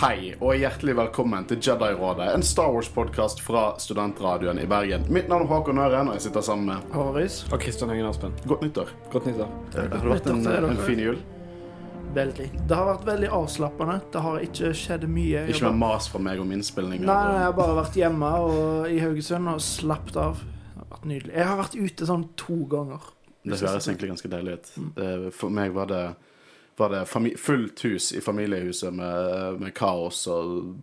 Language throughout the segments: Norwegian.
Hei og hjertelig velkommen til Jedi-rådet, en Star Wars-podkast fra Studentradioen i Bergen. Mitt navn er Håkon Øren, og jeg sitter sammen med Håris. Og Kristian Engen Aspen. Godt nyttår. Godt nyttår. Det har vært en, en fin jul. Veldig. Det har vært veldig avslappende. Det har ikke skjedd mye. Jeg Ikke mer mas fra meg om innspillinger. Nei, nei, jeg har bare vært hjemme og, i Haugesund og slappet av. Det har vært nydelig. Jeg har vært ute sånn to ganger. Det høres egentlig ganske deilig ut. Mm. For meg var det, var det fullt hus i familiehuset med, med kaos og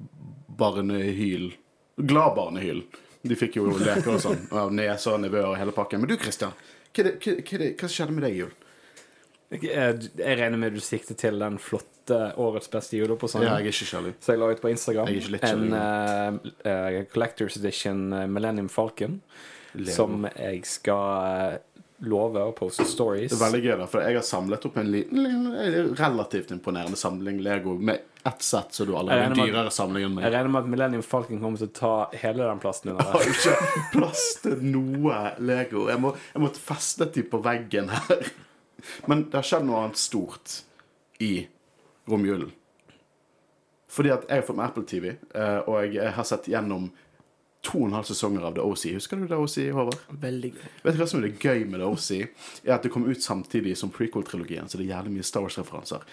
barnehyl. Glad barnehyl. De fikk jo leker og sånn. Og neser og nevøer og hele pakken. Men du, Christian. Hva, det, hva, hva, det, hva skjedde med deg i jul? Jeg, jeg, regner med du sikter til den flotte årets beste jula på sånn. Ja, jeg er ikke sjalu. Så jeg la ut på Instagram Jeg er ikke en uh, eh, Collectors Edition eh, Millennium Falcon. Lego. Som jeg skal eh, love å poste stories. Det er veldig gøy, da, for jeg har samlet opp en liten, relativt imponerende samling Lego med ett sett, så du allerede har en dyrere samling enn Jeg regner med at Millennium Falcon kommer til å ta hele den plassen under Jeg har ikke plass til noe Lego. Jeg, må, jeg måtte feste de på veggen her. Men det har skjedd noe annet stort i romjulen. Fordi at jeg har fått med Apple TV, eh, og jeg har sett gjennom to og en halv sesonger av The OC. Husker du The OC, Håvard? Veldig gøy. Vet du hva som er det gøy med The OC? Er at det kom ut samtidig som prequel-trilogien, så det er jævlig mye Star Wars-referanser.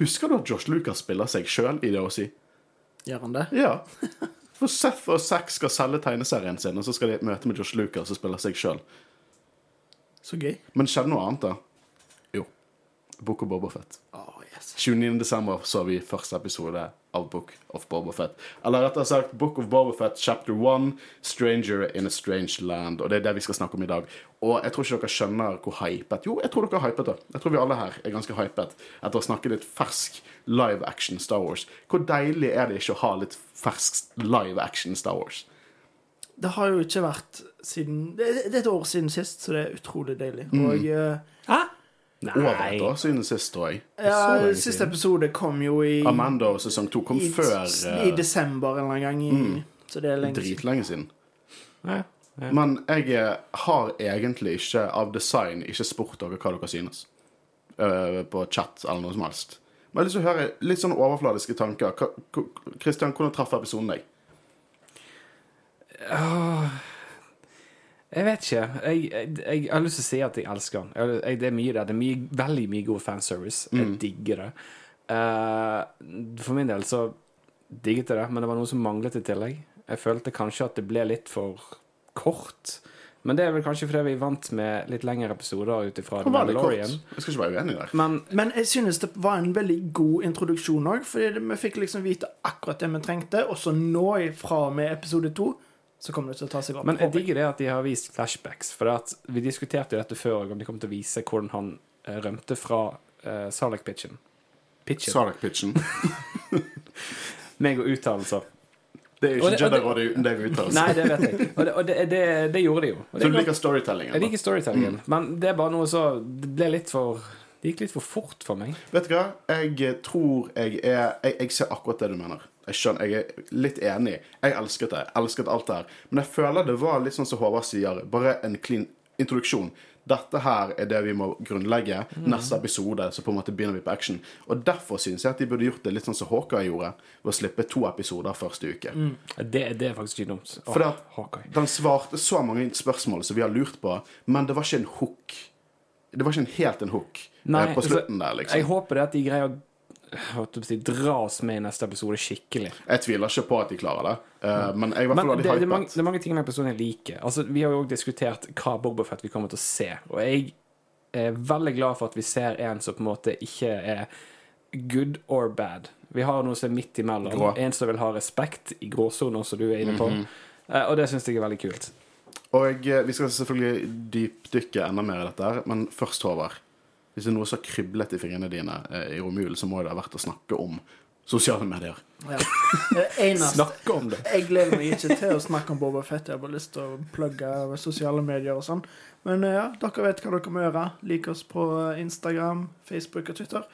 Husker du at Josh Lucas spiller seg sjøl i The OC? Gjør han det? Ja. For Seth og Zack skal selge tegneserien sin, og så skal de et møte med Josh Lucas og spille seg sjøl. Så gøy. Men skjedde noe annet, da? Jo. Book of Bobafett. Oh, yes. 29. desember så vi første episode av Book of Bobafett. Eller rettere sagt Book of Bobafett chapter 1, Stranger in a Strange Land. Og det er det vi skal snakke om i dag. Og jeg tror ikke dere skjønner hvor hypet Jo, jeg tror dere er hypet, da. Jeg tror vi alle her er ganske hypet etter å snakke litt fersk live action Star Wars. Hvor deilig er det ikke å ha litt fersk live action Star Wars? Det har jo ikke vært siden Det det er et år siden sist, så det er utrolig deilig. Og uh... Hæ? Over et siden sist, tror jeg. ja, siste siden. episode kom jo i Amanda og sesong to kom i, før i eh, Mm. desember en eller annen gang. I, Så det er lenge siden. dritlenge siden. Ja, ja. Men jeg eh, har egentlig ikke av design ikke spurt dere hva dere synes. Uh, på chat eller noe som helst. Men jeg har lyst til å høre litt sånn overfladiske tanker. Kristian, hvordan traff episoden deg? Jeg vet ikke. Jeg, jeg, jeg har lyst til å si at jeg elsker den. Det er mye der. Det er mye, veldig mye god fanservice. Mm. Jeg digger det. Uh, for min del så digget jeg det, men det var noe som manglet i tillegg. Jeg følte kanskje at det ble litt for kort. Men det er vel kanskje fordi vi vant med litt lengre episoder ut ifra Det var litt kort. Mandalorian. Jeg skal ikke være uenig der. Men Men jeg synes det var en veldig god introduksjon òg, fordi vi fikk liksom vite akkurat det vi trengte, Også nå fra og med episode to så kommer det til å ta seg opp. Men jeg digger det at de har vist flashbacks. For at vi diskuterte jo dette før, om de kom til å vise hvordan han eh, rømte fra uh, Sarlacc Pitchen. Pitchen. Sarek-pitchen. Meg og uttalelser. Det er jo ikke Jedi-rådet uten deg uttalelse. Nei, det vet jeg. Og det, og det, det, det gjorde de jo. Og Så du liker storytellingen? jeg liker storytellingen. Men det er bare noe så Det ble litt for Det gikk litt for fort for meg. Vet du hva? Jeg tror jeg er jeg, jeg ser akkurat det du mener. Jeg skjønner, jeg er litt enig. Jeg elsket det. Jeg elsket alt det her. Men jeg føler det var litt sånn som Håvard sier, bare en clean introduksjon. Dette her er det vi må grunnlegge. Neste episode så på en måte begynner vi på action. Og derfor syns jeg at de burde gjort det litt sånn som Hawkeye gjorde, ved å slippe to episoder første uke. Det, det er faktisk ikke dumt. For den svarte så mange spørsmål som vi har lurt på, men det var ikke en hook. Det var ikke en helt en hook Nei, eh, på så slutten der, liksom. Jeg håper det at de greier si, dras med i neste episode skikkelig. Jeg tviler ikke på at de klarer det, uh, men jeg Men det, det, er mange, det er mange ting med episoden jeg liker. Altså, vi har jo også diskutert hva Bobofet vi kommer til å se. Og jeg er veldig glad for at vi ser en som på en måte ikke er good or bad. Vi har noe som er midt imellom. Grå. En som vil ha respekt i gråsoner, som du er inne på. Mhm. Eh, og det syns jeg er veldig kult. Og eh, vi skal selvfølgelig dypdykke enda mer i dette, men først, Håvard. Hvis det er noe som har kryblet i fingrene dine eh, i romjulen, så må det ha vært å snakke om sosiale medier. Ja. Det Snakke om det! Jeg gleder meg ikke til å snakke om Boba Fett. Jeg har bare lyst til å plugge sosiale medier og sånn. Men eh, ja, dere vet hva dere må gjøre. Lik oss på eh, Instagram, Facebook og Twitter.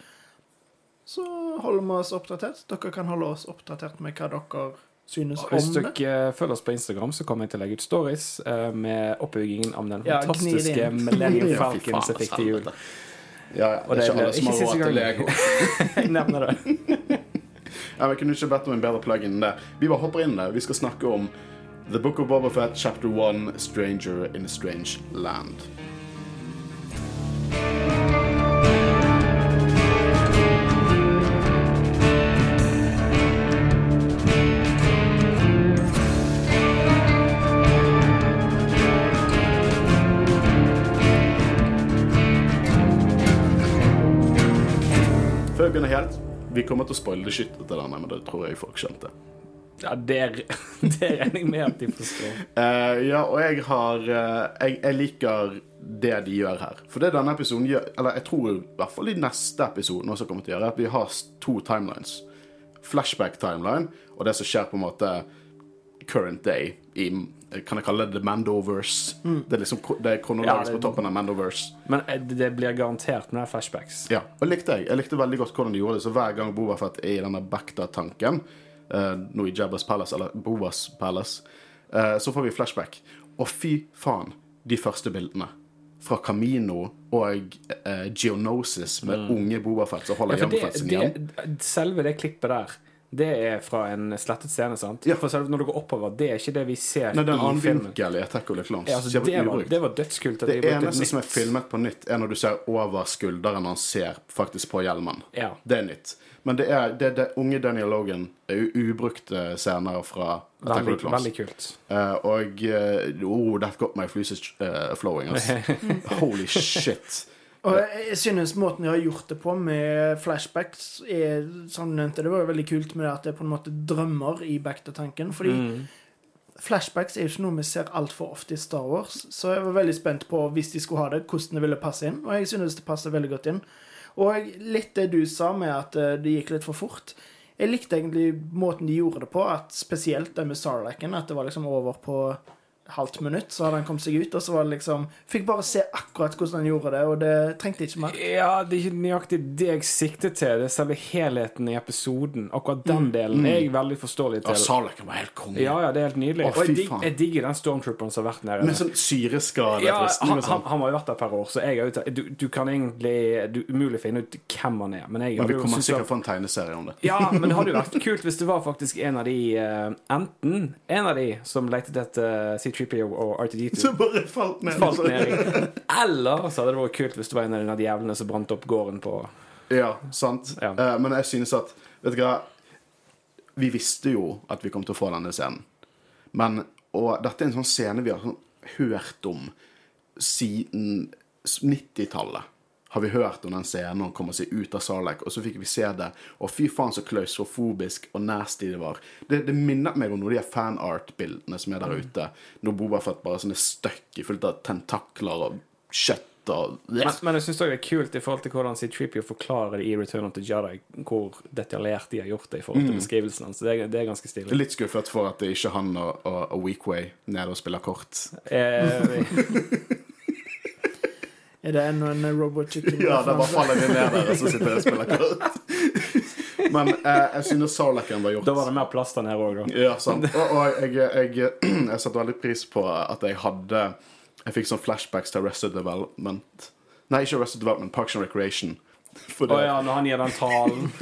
Så holder vi oss oppdatert. Dere kan holde oss oppdatert med hva dere synes Og Hvis om det. dere følger oss på Instagram, så kommer jeg til å legge ut stories eh, med oppbyggingen av den Ja, fantastiske. Millennium Falcon som fikk til jul. Ja, ja, det er ikke alle som har råd til. Lego. Jeg nevner det. Ja, Jeg kunne ikke bedt om en bedre plug enn det. Vi bare hopper inn i det. Vi skal snakke om The Book of Boba Fett, chapter 1, Stranger in a Strange Land. Vi begynner helt, vi kommer til å spoile det shit til denne, men det tror jeg folk skjønte. Ja, det, det regner jeg med at de forstår. Uh, ja, og jeg har uh, jeg, jeg liker det de gjør her. For det denne episoden gjør Eller jeg tror i hvert fall i neste episode også kommer til å gjøre, er at vi har to timelines. Flashback-timeline og det som skjer på en måte current day i Kan jeg kalle det The Mandoverse? Det er liksom det er kronologisk Ja, på toppen av Mandoverse. Men eh, det blir garantert med flashbacks. Ja, og likte jeg. Jeg likte veldig godt hvordan de gjorde det. Så hver gang Boba Fett er i denne Bacta-tanken, uh, nå i Jabba's Palace, eller Bobas Palace, uh, så får vi flashback. Og fy faen, de første bildene. Fra Camino og eh, Geonosis med unge Boba Fett som holder Mm. Ja, for sin igjen. selve det klippet der, det er fra en slettet scene, sant? Ja. For når du går oppover, det er ikke det vi ser Nei, det er en i annen filmen. vinkel i Attack of the Clones. Ja, altså, det, det, var, det var dødskult. Det de eneste som er filmet på nytt, er når du ser over skulderen han ser faktisk på hjelmen. Ja. Det er nytt. Men det er det, det unge Daniel Logan er jo ubrukte scener fra Attack of Veldig, the Clones. veldig kult. Uh, og uh, oh, that got my fleeces uh, flowing. ass. Holy shit. Og jeg synes måten de har gjort det på med flashbacks, er, som du nevnte, det var jo veldig kult med det at det er på en måte drømmer i back-to-tanken. Fordi flashbacks er jo ikke noe vi ser altfor ofte i Star Wars, så jeg var veldig spent på, hvis de skulle ha det, hvordan det ville passe inn. Og jeg synes det passer veldig godt inn. Og litt det du sa med at eh, det gikk litt for fort. Jeg likte egentlig måten de gjorde det på, at spesielt det med Sarlacken, at det var liksom over på halvt minutt, så hadde han kommet seg ut, og så var det liksom Fikk bare se akkurat hvordan han gjorde det, og det trengte ikke mer. Ja, det er ikke nøyaktig det jeg siktet til. Det er selve helheten i episoden. Akkurat den delen er jeg veldig forståelig til. Ja, Salek var helt konge. Ja, ja, det er helt nydelig. Å, og jeg, jeg digger den stormtrooperen som har vært nede. Med sånn syreskade Ja, han, han, sånn. han har jo vært der et par år, så jeg er ute du, du kan egentlig Du umulig finne ut hvem han er. Men jeg Men vi kommer sikkert at- få en tegneserie om det. Ja, men det hadde jo vært kult hvis det var faktisk en av de uh, Enten en av de som lette etter C3PO og R2D2 Så bare falt ned. falt ned. Eller så hadde det vært kult hvis det var en av de jævlene som brant opp gården på Ja, sant. Ja. Uh, men jeg synes at Vet du hva? Vi visste jo at vi kom til å få denne scenen. Men Og dette er en sånn scene vi har sånn, hørt om siden 90-tallet. Har vi hørt om den scenen når han kommer seg ut av Salek, og så fikk vi se det. Og fy faen så klaustrofobisk og nasty det var. Det, det minnet meg om noen av de fanart-bildene som er der ute. Når Boba Fett bare sånn er stuck fullt av tentakler og kjøtt og Men, men jeg syns det er kult i forhold til hvordan C3PO forklarer det i Return of the Jedi, hvor detaljert de har gjort det i forhold til beskrivelsen hans. Det, det er ganske stilig. litt skuffet for at det ikke er han og, og, og Weekway nede og spiller kort. Eh, Er det ennå en Robot Chicken? Ja, da bare faller vi ned der, og så sitter jeg og spiller kort. Men eh, jeg synes Sarlacan var gjort da var det mer plass der nede òg, da. Ja, sant. Og, og jeg, jeg, jeg satte veldig pris på at jeg hadde Jeg fikk sånn flashbacks til Arrested Development. Nei, ikke Arrested Development, Parks and Recreation. Å oh, ja, når han gir den talen.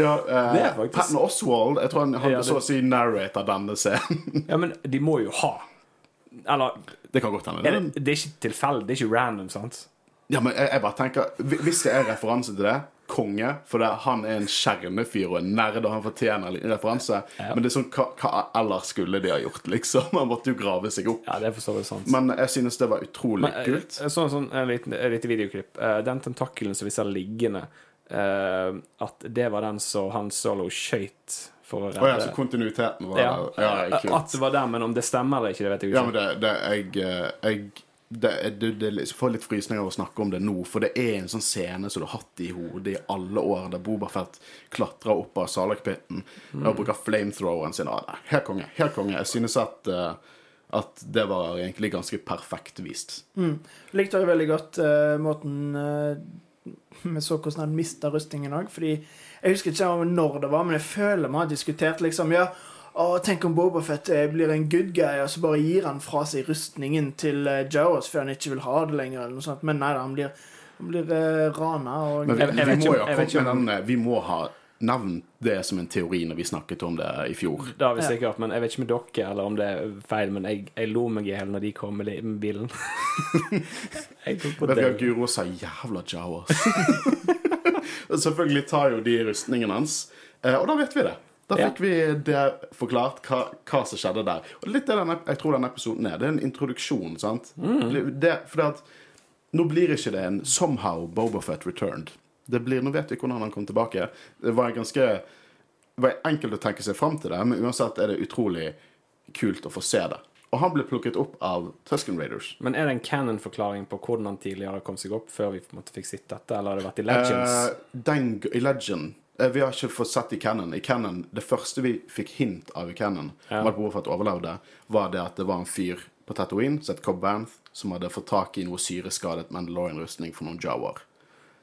ja, eh, Det er faktisk- Patton Oswald Jeg tror han hadde Ja, det- så å si narrator denne scenen. Ja, men de må jo ha Eller Det kan godt hende. er det, det er ikke tilfeldig, det er ikke random, sant? Ja, men jeg, jeg bare tenker Hvis det er referanse til det Konge, for det, han er en skjermefyr og en nerd, og han fortjener en referanse. Men det er sånn, hva, hva ellers skulle de ha gjort, liksom? Han måtte jo grave seg opp. Ja, det forstår jeg sant. Men jeg synes det var utrolig Men, eh, kult. Sånn, sånn en liten, en liten videoklipp. Eh, Den tentakelen som vi ser liggende, eh, at det var den som Han Solo skøyt for å redde oh, ja, så kontinuiteten var Ja, ja, kult. At det var der, men om det stemmer eller ikke, det vet jeg ikke. Ja, men det, det jeg, eh, jeg det, det, det, jeg får litt frysninger av å snakke om det nå, for det er en sånn scene som du har hatt i hodet i alle år, der Boba Fett klatrer opp av Salakpitten og bruker flamethroweren sin. Ah, nei, helt konge. Helt konge. Jeg synes at, uh, at det var egentlig ganske perfekt vist. Likte jeg veldig godt uh, måten uh, vi så hvordan han mista rustningen òg. Fordi jeg husker ikke om når det var, men jeg føler vi har diskutert liksom Ja, å, tenk om Bobafett blir en good guy, og så bare gir han fra seg rustningen til uh, Jawas før han ikke vil ha det lenger, eller noe sånt. Men nei da, han blir Han blir eh, rana og Men vi, vi må jo ha kommet med den, eh, Vi må ha nevnt det som en teori når vi snakket om det i fjor. Det har vi sikkert, men jeg vet ikke med dere eller om det er feil, men jeg, jeg lo meg i hjel når de kom med, bilen. jeg tok på det. Guro sa? Jævla Jawas. Og Selvfølgelig tar jo de rustningen hans, eh, og da vet vi det. Da fikk vi det forklart, hva, hva som skjedde der. Og litt det denne, jeg tror denne episoden er. Det er en introduksjon, sant? Mm. Det, fordi at nå blir ikke det en somehow Bobafett returned. Det blir, Nå vet vi hvordan han kom tilbake. Det var ganske var enkelt å tenke seg fram til det, men uansett er det utrolig kult å få se det. Og han ble plukket opp av Tusken Raiders. Men er det en canon-forklaring på hvordan han tidligere kom seg opp, før vi på en måte fikk sett dette, eller har det vært i Legends? Uh, den, I Legend uh, Vi har ikke fått sett i Canon. I Canon, Det første vi fikk hint av i Canon, Ja. om at Bobafett overlevde, var det at det var en fyr på Tatooine som het Cobb Banth, som hadde fått tak i noe syreskadet Mandalorian-rustning for noen Jawar.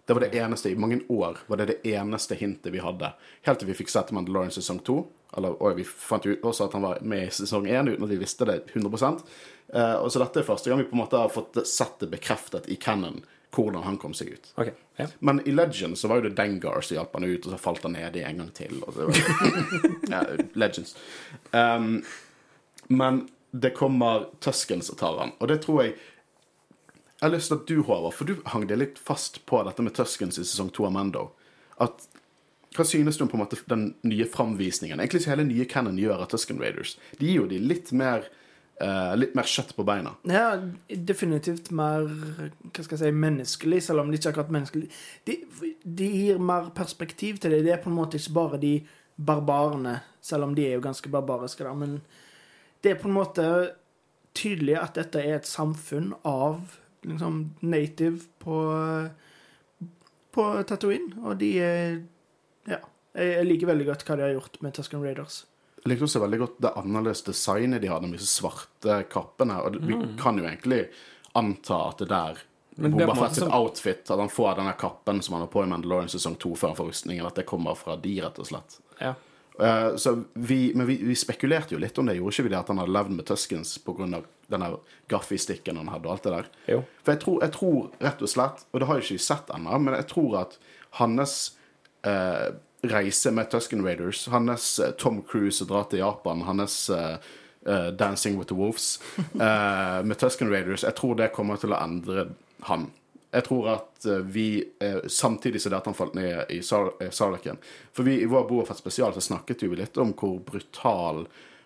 Det var det eneste, I mange år var det det eneste hintet vi hadde. Helt til vi fikk sett Mandalorian sesong to. Eller, og vi fant jo også at han var med i sesong én uten at vi visste det 100 eh, Og så dette er første gang vi på en måte har fått sett det bekreftet i Canon hvordan han kom seg ut. Okay, ja. Men i Legends så var jo det Dengar som hjalp han ut, og så falt han ned i en gang til. Det ja, Legends. Um, men det kommer Tuskens og tar han, og det tror jeg Jeg har lyst til at du, Håvard, for du hang deg litt fast på dette med Tuskens i sesong to av Mando. At hva synes du om på en måte den nye framvisningen? Egentlig så hele nye Cannon gjør av Tusken Raiders. De gir jo de litt mer Uh, litt mer kjøtt på beina. Ja, definitivt mer hva skal jeg si, menneskelig, selv om det ikke er akkurat menneskelig. De, de gir mer perspektiv til det. Det er på en måte ikke bare de barbarene, selv om de er jo ganske barbariske, da. Men det er på en måte tydelig at dette er et samfunn av liksom native på på Tatooine, og de er. Jeg jeg liker veldig godt hva de har gjort med Tusken Raiders. Jeg likte også veldig godt det annerledes designet de hadde med disse svarte kappene. Og vi kan jo egentlig anta at det der er Boba Fett sitt som- outfit, at han får denne kappen som han har på i Mandalorian sesong 2 før han får rustningen, at det kommer fra de, rett og slett. ja. Uh, så vi, men vi, vi spekulerte jo litt om det, gjorde ikke vi det, at han hadde levd med Tuskens pga. denne gaffistikken han hadde, og alt det der. Jo. For jeg tror, jeg tror rett og slett, og det har jeg ikke sett ennå, men jeg tror at hans eh, reise med Tusken Raiders, hans eh, Tom Cruise å dra til Japan, hans uh, Dancing with the Wolves. Uh, med Tusken Raiders, jeg tror det kommer til å endre han. Jeg tror at vi, samtidig som det at han falt ned i Sar Sarlaken. For vi, i vår Boafett spesial så snakket vi litt om hvor brutal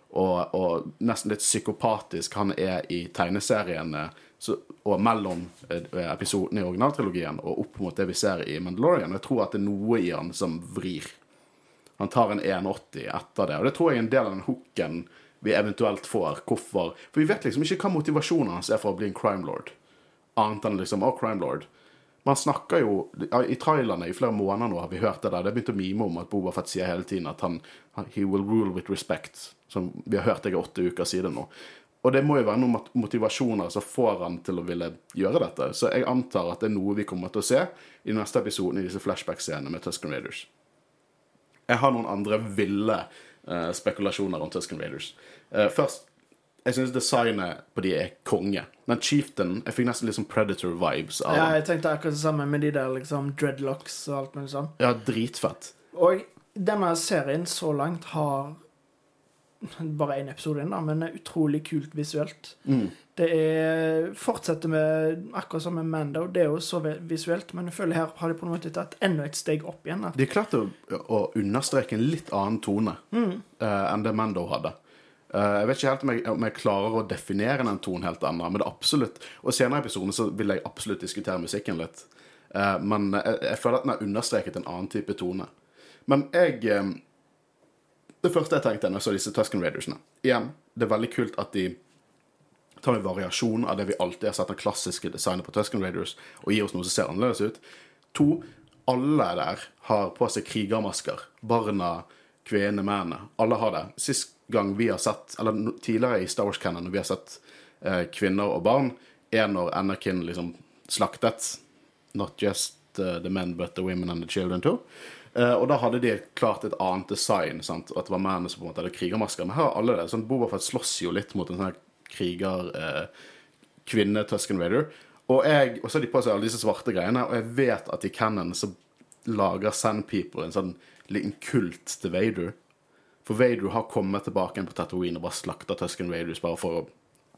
og, og nesten litt psykopatisk han er i tegneseriene så, og mellom eh, episodene i originaltrilogien og opp mot det vi ser i Mandalorian. Jeg tror at det er noe i han som vrir. Han tar en 1,80 etter det. Og det tror jeg er en del av den hooken vi eventuelt får. Hvorfor? For vi vet liksom ikke hva motivasjonen hans er for å bli en crime lord. Annet enn liksom, å, crime lord. Man snakker jo I trailerne i flere måneder nå har vi hørt det der. Det har begynt å mime om at Boba Fett sier hele tiden at han He will rule with respect. Som vi har hørt det i åtte uker siden nå. Og det må jo være noen motivasjoner som får han til å ville gjøre dette. Så jeg antar at det er noe vi kommer til å se i neste episode i disse flashback-scenene med Tusken Raiders. Jeg har noen andre ville uh, spekulasjoner om Tusken Raiders. Uh, først, jeg syns designet på de er konge. Den chieftain Jeg fikk nesten litt sånn Predator-vibes av Ja, jeg tenkte akkurat det samme med de der liksom dreadlocks og alt mulig sånn. Ja, dritfett. Og denne serien så langt har bare én episode inn, da, men utrolig kult visuelt. Det er fortsetter med akkurat som med Mando. Det er jo så visuelt, men jeg føler her har de på en måte tatt enda et steg opp igjen. At, De klarte å, å understreke en litt annen tone eh, enn det Mando hadde. Uh, jeg vet ikke helt om jeg, om jeg klarer å definere den tonen helt ennå, men det er absolutt Og senere i episoden så vil jeg absolutt diskutere musikken litt. Uh, men jeg, jeg føler at den har understreket en annen type tone. Men jeg Det første jeg tenkte når jeg så disse Tusken Raidersene Igjen, det er veldig kult at de tar en variasjon av det vi alltid har sett av klassiske designet på Tusken Raiders, og gir oss noe som ser annerledes ut. To, alle der har på seg krigermasker. Barna, kvinnene, mennene. Alle har det. Sist gang vi har sett, eller tidligere i Star Wars Cannon, når vi har sett eh, kvinner og barn, er når Anakin liksom slaktet. Not just uh, the men, but the women and the children too. Eh, og da hadde de klart et annet design, sant? at det var mennene som på en måte hadde krigermasker. Men her har alle det. Sånn, Bobafett slåss jo litt mot en sånn kriger eh, kvinne Tusken Raider. Og, jeg, og så har de på seg alle disse svarte greiene, og jeg vet at i Cannon så lager Sandpeople en sånn liten kult til Vader. For Vader har kommet tilbake igjen på Tatooine og bare slakta Tusken Raiders bare for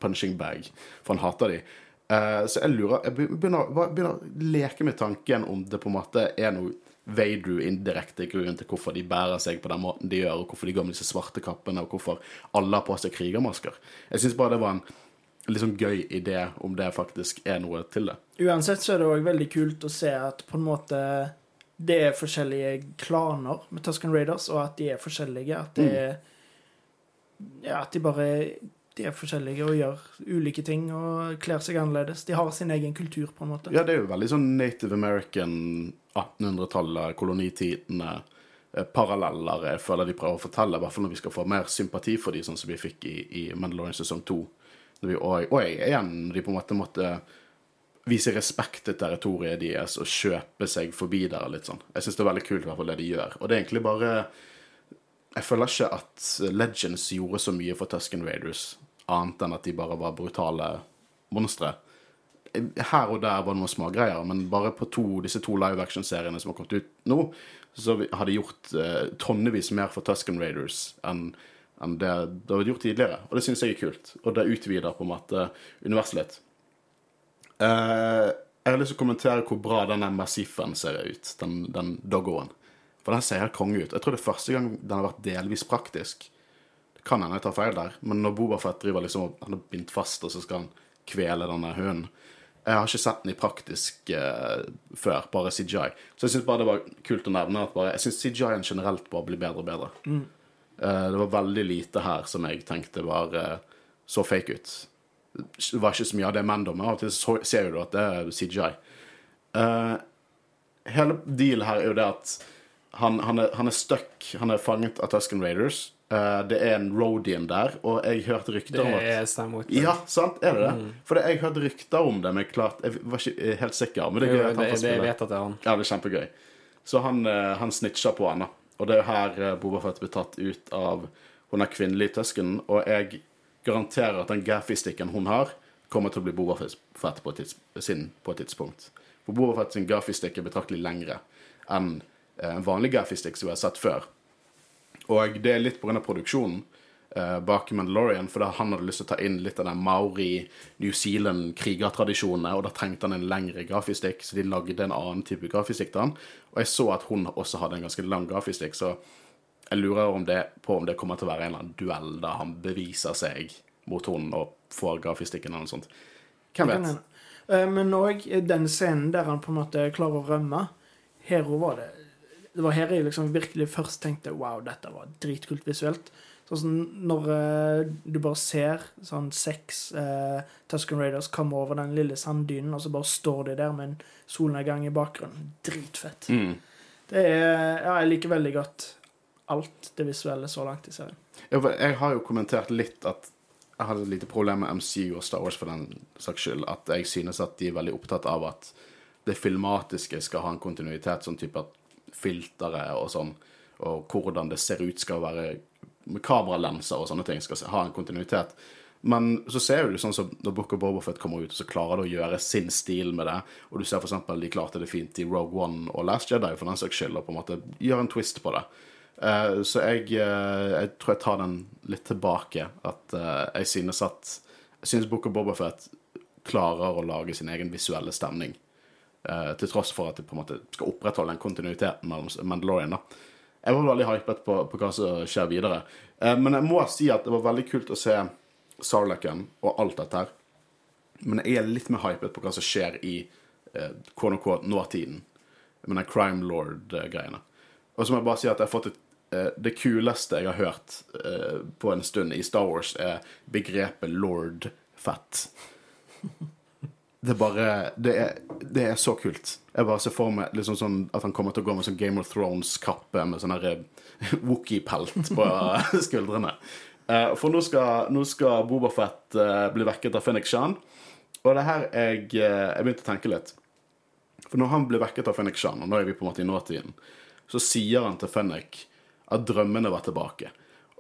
punching bag, for han hater de. Eh, så jeg lurer Jeg begynner, begynner å leke med tanken om det på en måte er noe Vader indirekte grunn til hvorfor de bærer seg på den måten de gjør, og hvorfor de går med disse svarte kappene, og hvorfor alle har på seg krigermasker. Jeg syns bare det var en litt sånn gøy idé om det faktisk er noe til det. Uansett så er det òg veldig kult å se at på en måte det er forskjellige klaner med Tusken Raiders, og at de er forskjellige. At det er Ja, at de bare de er forskjellige og gjør ulike ting og kler seg annerledes. De har sin egen kultur, på en måte. Ja, det er jo veldig sånn Native American 1800-tallet, kolonitidene, eh, paralleller jeg føler de prøver å fortelle, i hvert fall når vi skal få mer sympati for de, sånn som vi fikk i, i Mandalorian sesong 2. Og, og igjen, de på en måte måtte vise respekt til territoriet deres og kjøpe seg forbi der litt sånn. Jeg syns det er veldig kult i hvert fall det de gjør. Og det er egentlig bare Jeg føler ikke at Legends gjorde så mye for Tusken Raiders, annet enn at de bare var brutale monstre. Her og der var det noen smågreier, men bare på to, disse to live action-seriene som har kommet ut nå, så har de gjort eh, tonnevis mer for Tusken Raiders enn enn det det har gjort tidligere. Og det syns jeg er kult. Og det utvider på en måte universet litt. Eh, jeg har lyst til å kommentere hvor bra denne Massifen ser ut, den, den doggoen. For den ser helt konge ut. Jeg tror det er første gang den har vært delvis praktisk. Kan hende jeg tar feil der, men når Bobafett driver liksom Han er bindt fast, og så skal han kvele denne hunden. Jeg har ikke sett den i praktisk eh, før, bare CGI. Så jeg syns bare det var kult å nevne at bare, jeg syns CGI-en generelt bare blir bedre og bedre. Eh, det var veldig lite her som jeg tenkte var eh, så fake ut. Det var ikke så mye av det Mando, men av og til ser du at det er CGI. Eh, hele dealen her er jo det at han, han, er, han er stuck. Han er fanget av Tusken Raiders. Eh, det er en roadien der, og jeg hørte rykter Det om at er stemmer. Ja, sant? Er det det? Mm. For jeg hørte rykter om det, men klart, jeg var ikke helt sikker. Men det er Jo, gøy at han det, får det, spille. vet at det er han. Ja, det er kjempegøy. Så han, eh, han snitcher på henne. Og det er jo her eh, Boba Fett blir tatt ut av hun er kvinnelig tøsken, og jeg garanterer at den gaffy-sticken hun har, kommer til å bli Boba Fett på tids, sin på et tidspunkt. For Boba Fett sin gaffy-stick er betraktelig lengre enn eh, en vanlig gaffy-stick som vi har sett før. Og det er litt pga. produksjonen eh, bak Mandalorian, for da han hadde lyst til å ta inn litt av den Maori, New Zealand-krigertradisjonene, og da trengte han en lengre grafistikk, så de lagde en annen type grafistikk til han. Og jeg så at hun også hadde en ganske lang grafistikk, så jeg lurer om det, på om det kommer til å være en eller annen duell da han beviser seg mot hun og får grafistikken eller noe sånt. Hvem vet? Eh, Men òg den scenen der han på en måte klarer å rømme. Hero var det Det var her jeg liksom virkelig først tenkte wow, dette var dritkult visuelt. Sånn som når uh, du bare ser sånn seks uh, Tusken Raiders komme over den lille sanddynen, og så bare står de der med en solnedgang i bakgrunnen. Dritfett. Mm. Det er Ja, jeg liker veldig godt alt det visuelle så langt i serien. Jeg har jo kommentert litt at jeg hadde et lite problem med MCU og Star Wars for den saks skyld. At jeg synes at de er veldig opptatt av at det filmatiske skal ha en kontinuitet, sånn type at filtre og sånn, og hvordan det ser ut skal være med kameralenser og sånne ting, skal ha en kontinuitet. Men så ser du sånn som når Book of Boba Fett kommer ut, så klarer de å gjøre sin stil med det. Og du ser eksempel de klarte det fint i Rogue One og Last Jedi for den saks skyld, og på en måte gjør en twist på det. Eh, så jeg, eh, jeg tror jeg tar den litt tilbake. At eh, jeg synes at Jeg synes Book of Boba Fett klarer å lage sin egen visuelle stemning. Eh, til tross for at de på en måte skal opprettholde den kontinuiteten mellom Mandalorian. da. Jeg var veldig hypet på, på hva som skjer videre. Eh, men jeg må si at det var veldig kult å se Sarlaken og alt dette her. Men jeg er litt mer hypet på hva som skjer i eh, KNK nåtiden. Med den crime lord-greiene. Og så må jeg bare si at jeg har fått et eh, Det kuleste jeg har hørt eh, på en stund i Star Wars, er begrepet lord fett. Det bare det er, det er så kult. Jeg bare ser for meg liksom sånn at han kommer til å gå med sånn Game of Thrones-kappe med sånn eh, Wookie-pelt på skuldrene. Uh, for nå skal, nå skal Boba Fett eh, bli vekket av Phoenix Shan. Og det er her jeg, uh, jeg begynte å tenke litt. For når han blir vekket av Phoenix Shan, og nå er vi på en måte i nåtiden, så sier han til Fennik at drømmene var tilbake.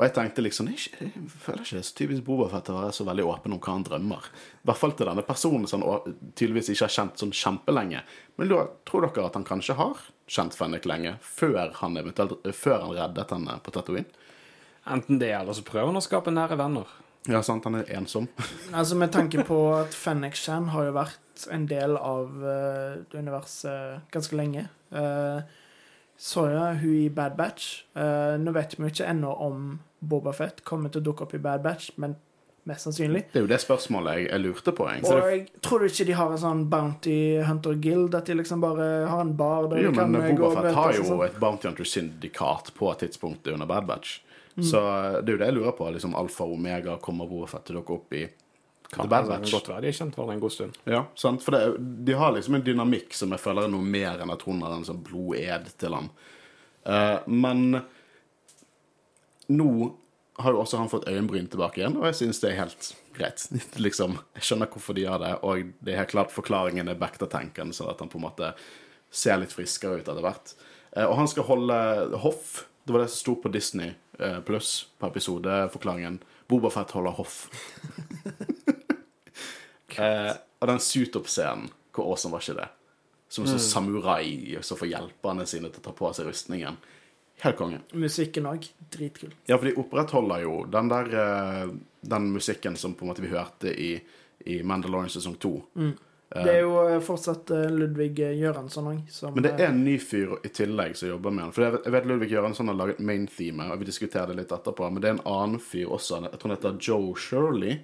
Og jeg tenkte liksom Jeg, jeg føler ikke det er så typisk Bobafett å være så veldig åpen om hva han drømmer. I hvert fall til denne personen som han tydeligvis ikke har kjent sånn kjempelenge. Men da tror dere at han kanskje har kjent Fennek lenge, før han eventuelt Før han reddet henne på Tatooine? Enten det, eller så prøver han å skape nære venner. Ja, sant, han er ensom. Altså Med tanke på at Fennik Shan har jo vært en del av uh, universet ganske lenge. Uh, så jeg hun i Bad Batch. Uh, nå vet vi ikke ennå om Boba Fett kommer til å dukke opp i Bad Batch, men mest sannsynlig. Det er jo det spørsmålet jeg, jeg lurte på, Og jeg tror du ikke de har en sånn Bounty Hunter Guild, at de liksom bare har en bar der Jo, de kan men Boba gå og Bobafett har jo sånn. et Bounty Hunter-syndikat på tidspunktet under Bad Batch. Mm. Så det er jo det jeg lurer på. liksom Alfa og Omega kommer Bobafett til å dukke opp i Kan altså, Batch. godt være de har kjent hverandre en god stund. Ja, sant? For det, de har liksom en dynamikk som jeg føler er noe mer enn at hun har en sånn bloded til ham. Uh, men nå har jo også han fått øyenbryn tilbake igjen, og jeg synes det er helt greit. liksom, Jeg skjønner hvorfor de gjør det, og det er helt klart forklaringen er back-to-tanken, sånn at han på en måte ser litt friskere ut etter hvert. Uh, og han skal holde hoff. Det var det som sto på Disney uh, pluss på episodeforklaringen. Bobafett holder hoff. Eh, og den suit-up-scenen, hvor awesome var ikke det? Som en sånn samurai som får hjelperne sine til å ta på seg rustningen. Helt konge. Musikken òg. Dritkul. Ja, for de opprettholder jo den der eh, Den musikken som på en måte vi hørte i, i Mandalorian sesong 2. Det er jo eh, fortsatt eh, Ludvig Gjøransson òg, Men det eh, er en ny fyr i tillegg som jobber med den. For jeg vet, Ludvig Gjøransson har laget main theme, og vi diskuterer det litt etterpå. Men det er en annen fyr også. Jeg tror han heter Joe Shirley.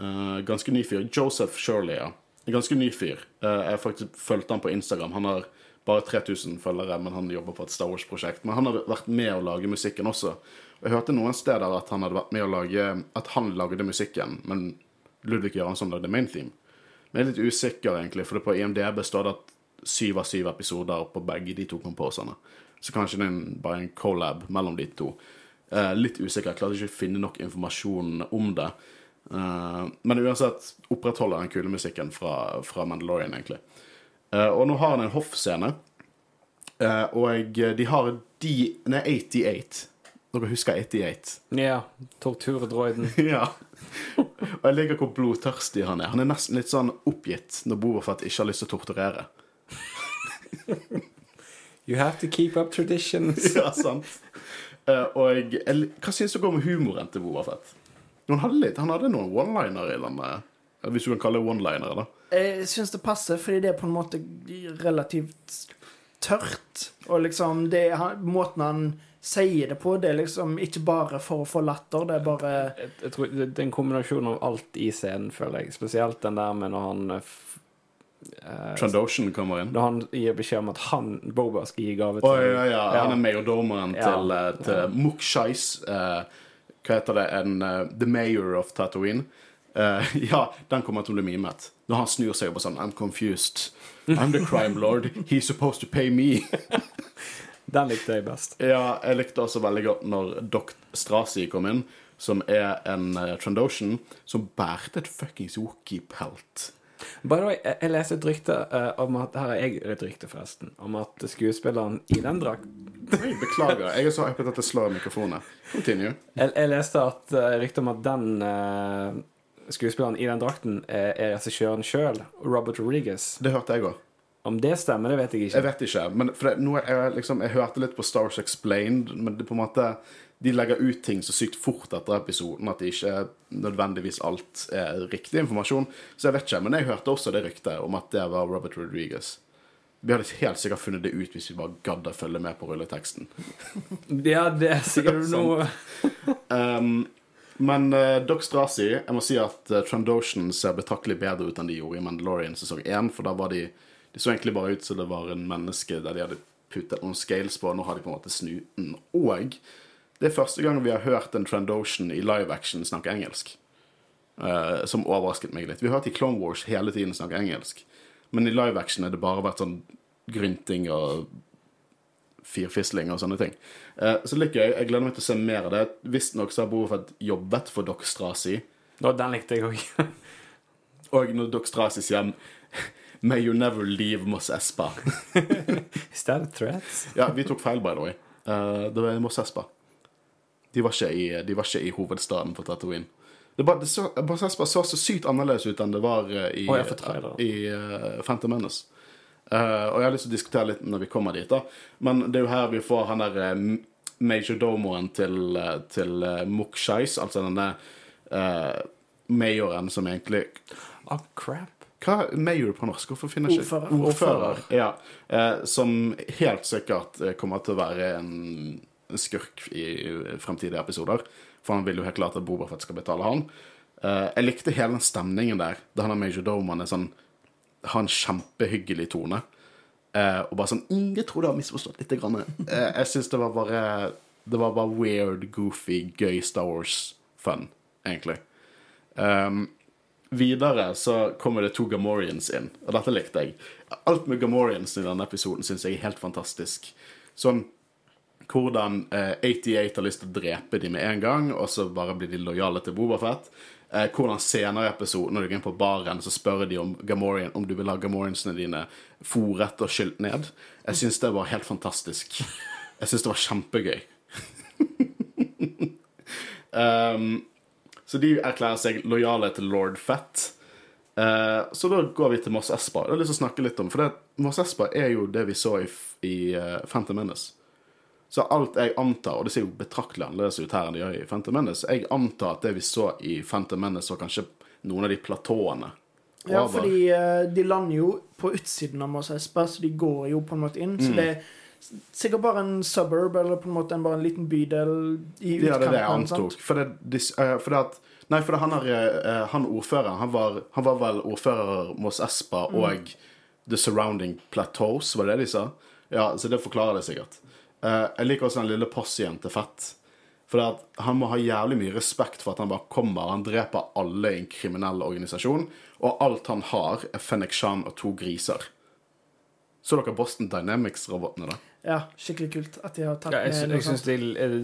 Eh, ganske ny fyr. Joseph Shirley, ja. Ganske ny fyr. Eh, jeg har faktisk fulgte han på Instagram. Han har bare 3000 følgere, men han jobber på et Star Wars-prosjekt. Men han har vært med å lage musikken også. Jeg hørte noen steder at han hadde vært med å lage At han lagde musikken, men Ludvig Göransson lagde main theme. Men jeg er litt usikker, egentlig, for det på IMDb står det at syv av syv episoder på begge de to komposerne. Så kanskje det er bare en collab mellom de to. Eh, litt usikker. Jeg klarte ikke å finne nok informasjon om det. Eh, men uansett opprettholder den kulemusikken fra, fra Mandalorian, egentlig. Eh, og nå har han en hoffscene, eh, og de har de Nei, 88. Dere husker 88? Ja, torturdroiden. ja. Og jeg liker hvor blodtørstig han er. Han er nesten litt sånn oppgitt når Bobafett ikke har lyst til å torturere. You have to keep up traditions. ja, sant. Og jeg, hva syns dere om humoren til Bobafett? Han hadde, litt, han hadde noen one-liner i den eh, Hvis du kan kalle det one-liner, da. Jeg syns det passer, fordi det er på en måte relativt tørt. Og liksom det, han, Måten han sier det på, det er liksom ikke bare for å få latter, det er bare Jeg, jeg tror det, er en kombinasjon av alt i scenen, føler jeg. Spesielt den der med når han Uh, eh, Trandoshan kommer inn. Når han gir beskjed om at han, Boba, skal gi gave til til ja, ja. Han er majordomeren Ja. til, eh, til Mukshais. eh, hva heter det? En, uh, the mayor of Tatooine. Uh, ja, den kommer til å bli mimet. Når han snur seg og bare sånn I'm confused. I'm the crime lord. He's supposed to pay me. Den likte jeg best. Ja, jeg likte også veldig godt når Doc Strasi kom inn, som er en uh, Trandoshan som bærte et fuckings Wookie-pelt. By the way, jeg, leste et rykte uh, om at Her er jeg et rykte, forresten. Om at skuespilleren i den drakt Oi, Beklager, jeg er så hypet at jeg slår mikrofonen. Continue. Jeg, jeg leste at uh, rykte om at den uh, skuespilleren i den drakten er, er regissøren sjøl, Robert Rodriguez. Det hørte jeg òg. Om det stemmer, det vet jeg ikke. Jeg vet ikke. Men det, noe, jeg, liksom, jeg hørte litt på Stars Explained, men det på en måte de legger ut ting så sykt fort etter episoden at det ikke nødvendigvis alt er riktig informasjon. Så jeg vet ikke. Men jeg hørte også det ryktet om at det var Robert Rodriguez. Vi hadde helt sikkert funnet det ut hvis vi bare gadd å følge med på rulleteksten. Ja, det er sikkert noe Um, men uh, Doc Strasi, jeg må si at uh, Trandoshan ser betraktelig bedre ut enn de gjorde i Mandalorian sesong 1, for da var de De så egentlig bare ut som det var en menneske der de hadde puttet noen scales på, og nå har de på en måte snuten. Og det er første gang vi har hørt en Trandoshan i live action snakke engelsk. Uh, som overrasket meg litt. Vi har hørt i Clone Wars hele tiden snakke engelsk, men i live action har det bare vært sånn grynting og firfisling og sånne ting. Eh, så liker jeg. Jeg gleder meg til å se mer av det. Visstnok har Bobafett jobbet for Doc Strasi. Nå, den likte jeg òg. Og når Doc Strasi sier May you never leave Moss Espa. Is that a threat? Ja, vi tok feil, by the way. Uh, det var Moss Espa. De var i, de var ikke i hovedstaden for Tatooine. Det bare, det så, Mos Espa så så sykt annerledes ut enn det var eh, i, oh, i uh, Phantom Menace. Uh, og jeg har lyst til å diskutere litt når vi kommer dit, da. Men det er jo her vi får han der uh, major domoen til, uh, til uh, Mok altså denne majoren som egentlig Ah, crap. Hva er major på norsk? Hvorfor finner jeg ikke Ordfører. Ordfører, ja. Eh, som helt sikkert kommer til å være en skurk i fremtidige episoder. For han vil jo helt klart at Boba Fett skal betale han. Eh, jeg likte hele den stemningen der, da han og major Doman er sånn har en kjempehyggelig tone. Eh, og bare sånn «Mm, Jeg tror du har misforstått litt. Grann. Eh, jeg syns det var bare Det var bare weird, goofy, gøy Star Wars-fun, egentlig. Um, videre så kommer det to Gamorians inn, og dette likte jeg. Alt med Gamorians i denne episoden syns jeg er helt fantastisk. Sånn hvordan eh, 88 har lyst til å drepe dem med en gang, og så bare blir de lojale til Bobafett. Eh, hvordan senere i episoden, når du går inn på baren, så spør de om Gamorrean, om du vil ha Gamoriansene dine fòret og skylt ned. Jeg syns det var helt fantastisk. Jeg syns det var kjempegøy. um, så de erklærer seg lojale til lord Fett. Eh, så da går vi til Moss Espa. Jeg har lyst til å snakke litt om For det, Moss Espa er jo det vi så i, i uh, Phantom Menace. Så alt jeg antar, og det ser jo betraktelig annerledes ut her enn det gjør i Phantom Menace, jeg antar at det vi så i Phantom Menace, var kanskje noen av de platåene. Ja, fordi eh, de lander jo på utsiden av Mos Espa, så de går jo på en måte inn. Mm. Så det er sikkert bare en suburb, eller på en måte en, bare en liten bydel i Ja, det er det jeg antok. For det, de, eh, for det at Nei, for det, han, er, eh, han ordføreren han var, han var vel ordfører Moss Espa og The Surrounding Plateaus, var det det de sa? Ja, så det forklarer det sikkert. Eh, jeg liker også den lille possien til Fett. For at han må ha jævlig mye respekt for at han bare kommer. Han dreper alle i en kriminell organisasjon, og alt han har, er Fennek Shan og to griser. Så dere Boston Dynamics-robotene, da? Ja, skikkelig kult at de har tatt Ja, jeg, med jeg syns de,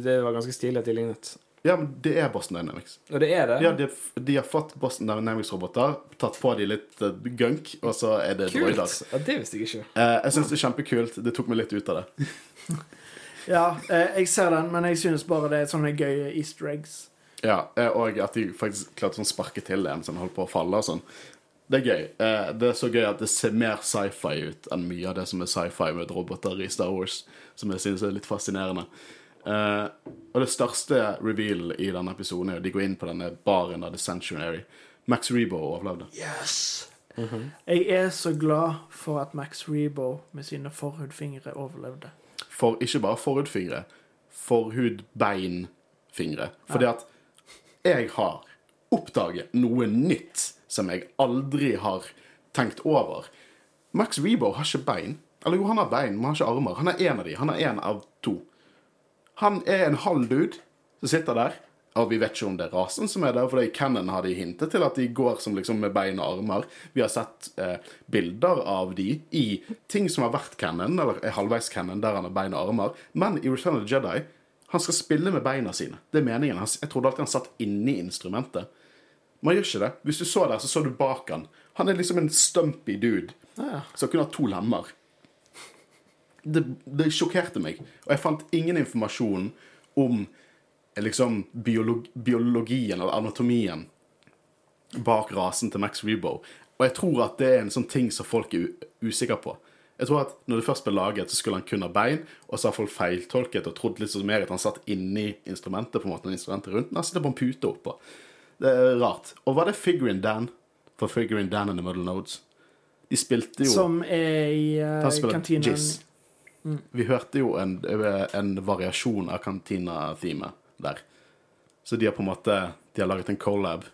det var ganske stilig at de lignet. Ja, men det er Boston Dynamics. Og det er det? Ja, de, de har fått Boston Dynamics-roboter, tatt på de litt uh, gunk, og så er det Kult! droider. Ja, det visste jeg ikke. Eh, jeg syns det er kjempekult. Det tok meg litt ut av det. Ja, eh, jeg ser den, men jeg synes bare det er sånne gøye easter eggs. Ja, eh, Og at de faktisk klarte sånn sparke til en som holdt på å falle og sånn. Det er gøy. Eh, det er så gøy at det ser mer sci-fi ut enn mye av det som er sci-fi med roboter i Star Wars, som jeg synes er litt fascinerende. Eh, og det største reveal i denne episoden er jo de går inn på denne baren av The Sanctuary. Max Rebo overlevde. Yes! Jeg er så glad for at Max Rebo med sine forhudfingre overlevde. For ikke bare forhudfingre, forhud-bein-fingre. Fordi at jeg har oppdaget noe nytt som jeg aldri har tenkt over. Max Rebo har ikke bein. Eller jo, han har bein, men han har ikke armer. Han er en av de. Han er en av to. Han er en halv dude som sitter der. Og vi vet ikke om det er rasen som er der, for i Cannon har de hintet til at de går som liksom med bein og armer. Vi har sett eh, bilder av de i ting som har vært Cannon, eller er halvveis Cannon, der han har bein og armer. Men i Return of the Jedi han skal spille med beina sine. Det er meningen. Jeg trodde alltid han satt inni instrumentet. Man gjør ikke det. Hvis du så der, så så du bak han. Han er liksom en stumpy dude Ja. som kunne ha to lemmer. Det, det sjokkerte meg. Og jeg fant ingen informasjon om liksom biolog, biologien eller anatomien bak rasen til Max Rebo. Og jeg tror at det er en sånn ting som folk er usikre på. Jeg tror at når det først ble laget, så skulle han kun ha bein, og så har folk feiltolket og trodd litt sånn mer at han satt inni instrumentet, på en måte, når instrumentet rundt. Men han sitter på en pute oppå. Det er rart. Og var det Figuring Dan? For Figuring Dan and the Muddle Nodes. De spilte jo Som er i uh, kantinen. Jizz. Vi hørte jo en, en variasjon av Cantina-teamet der. Så de har på en måte De har laget en collab.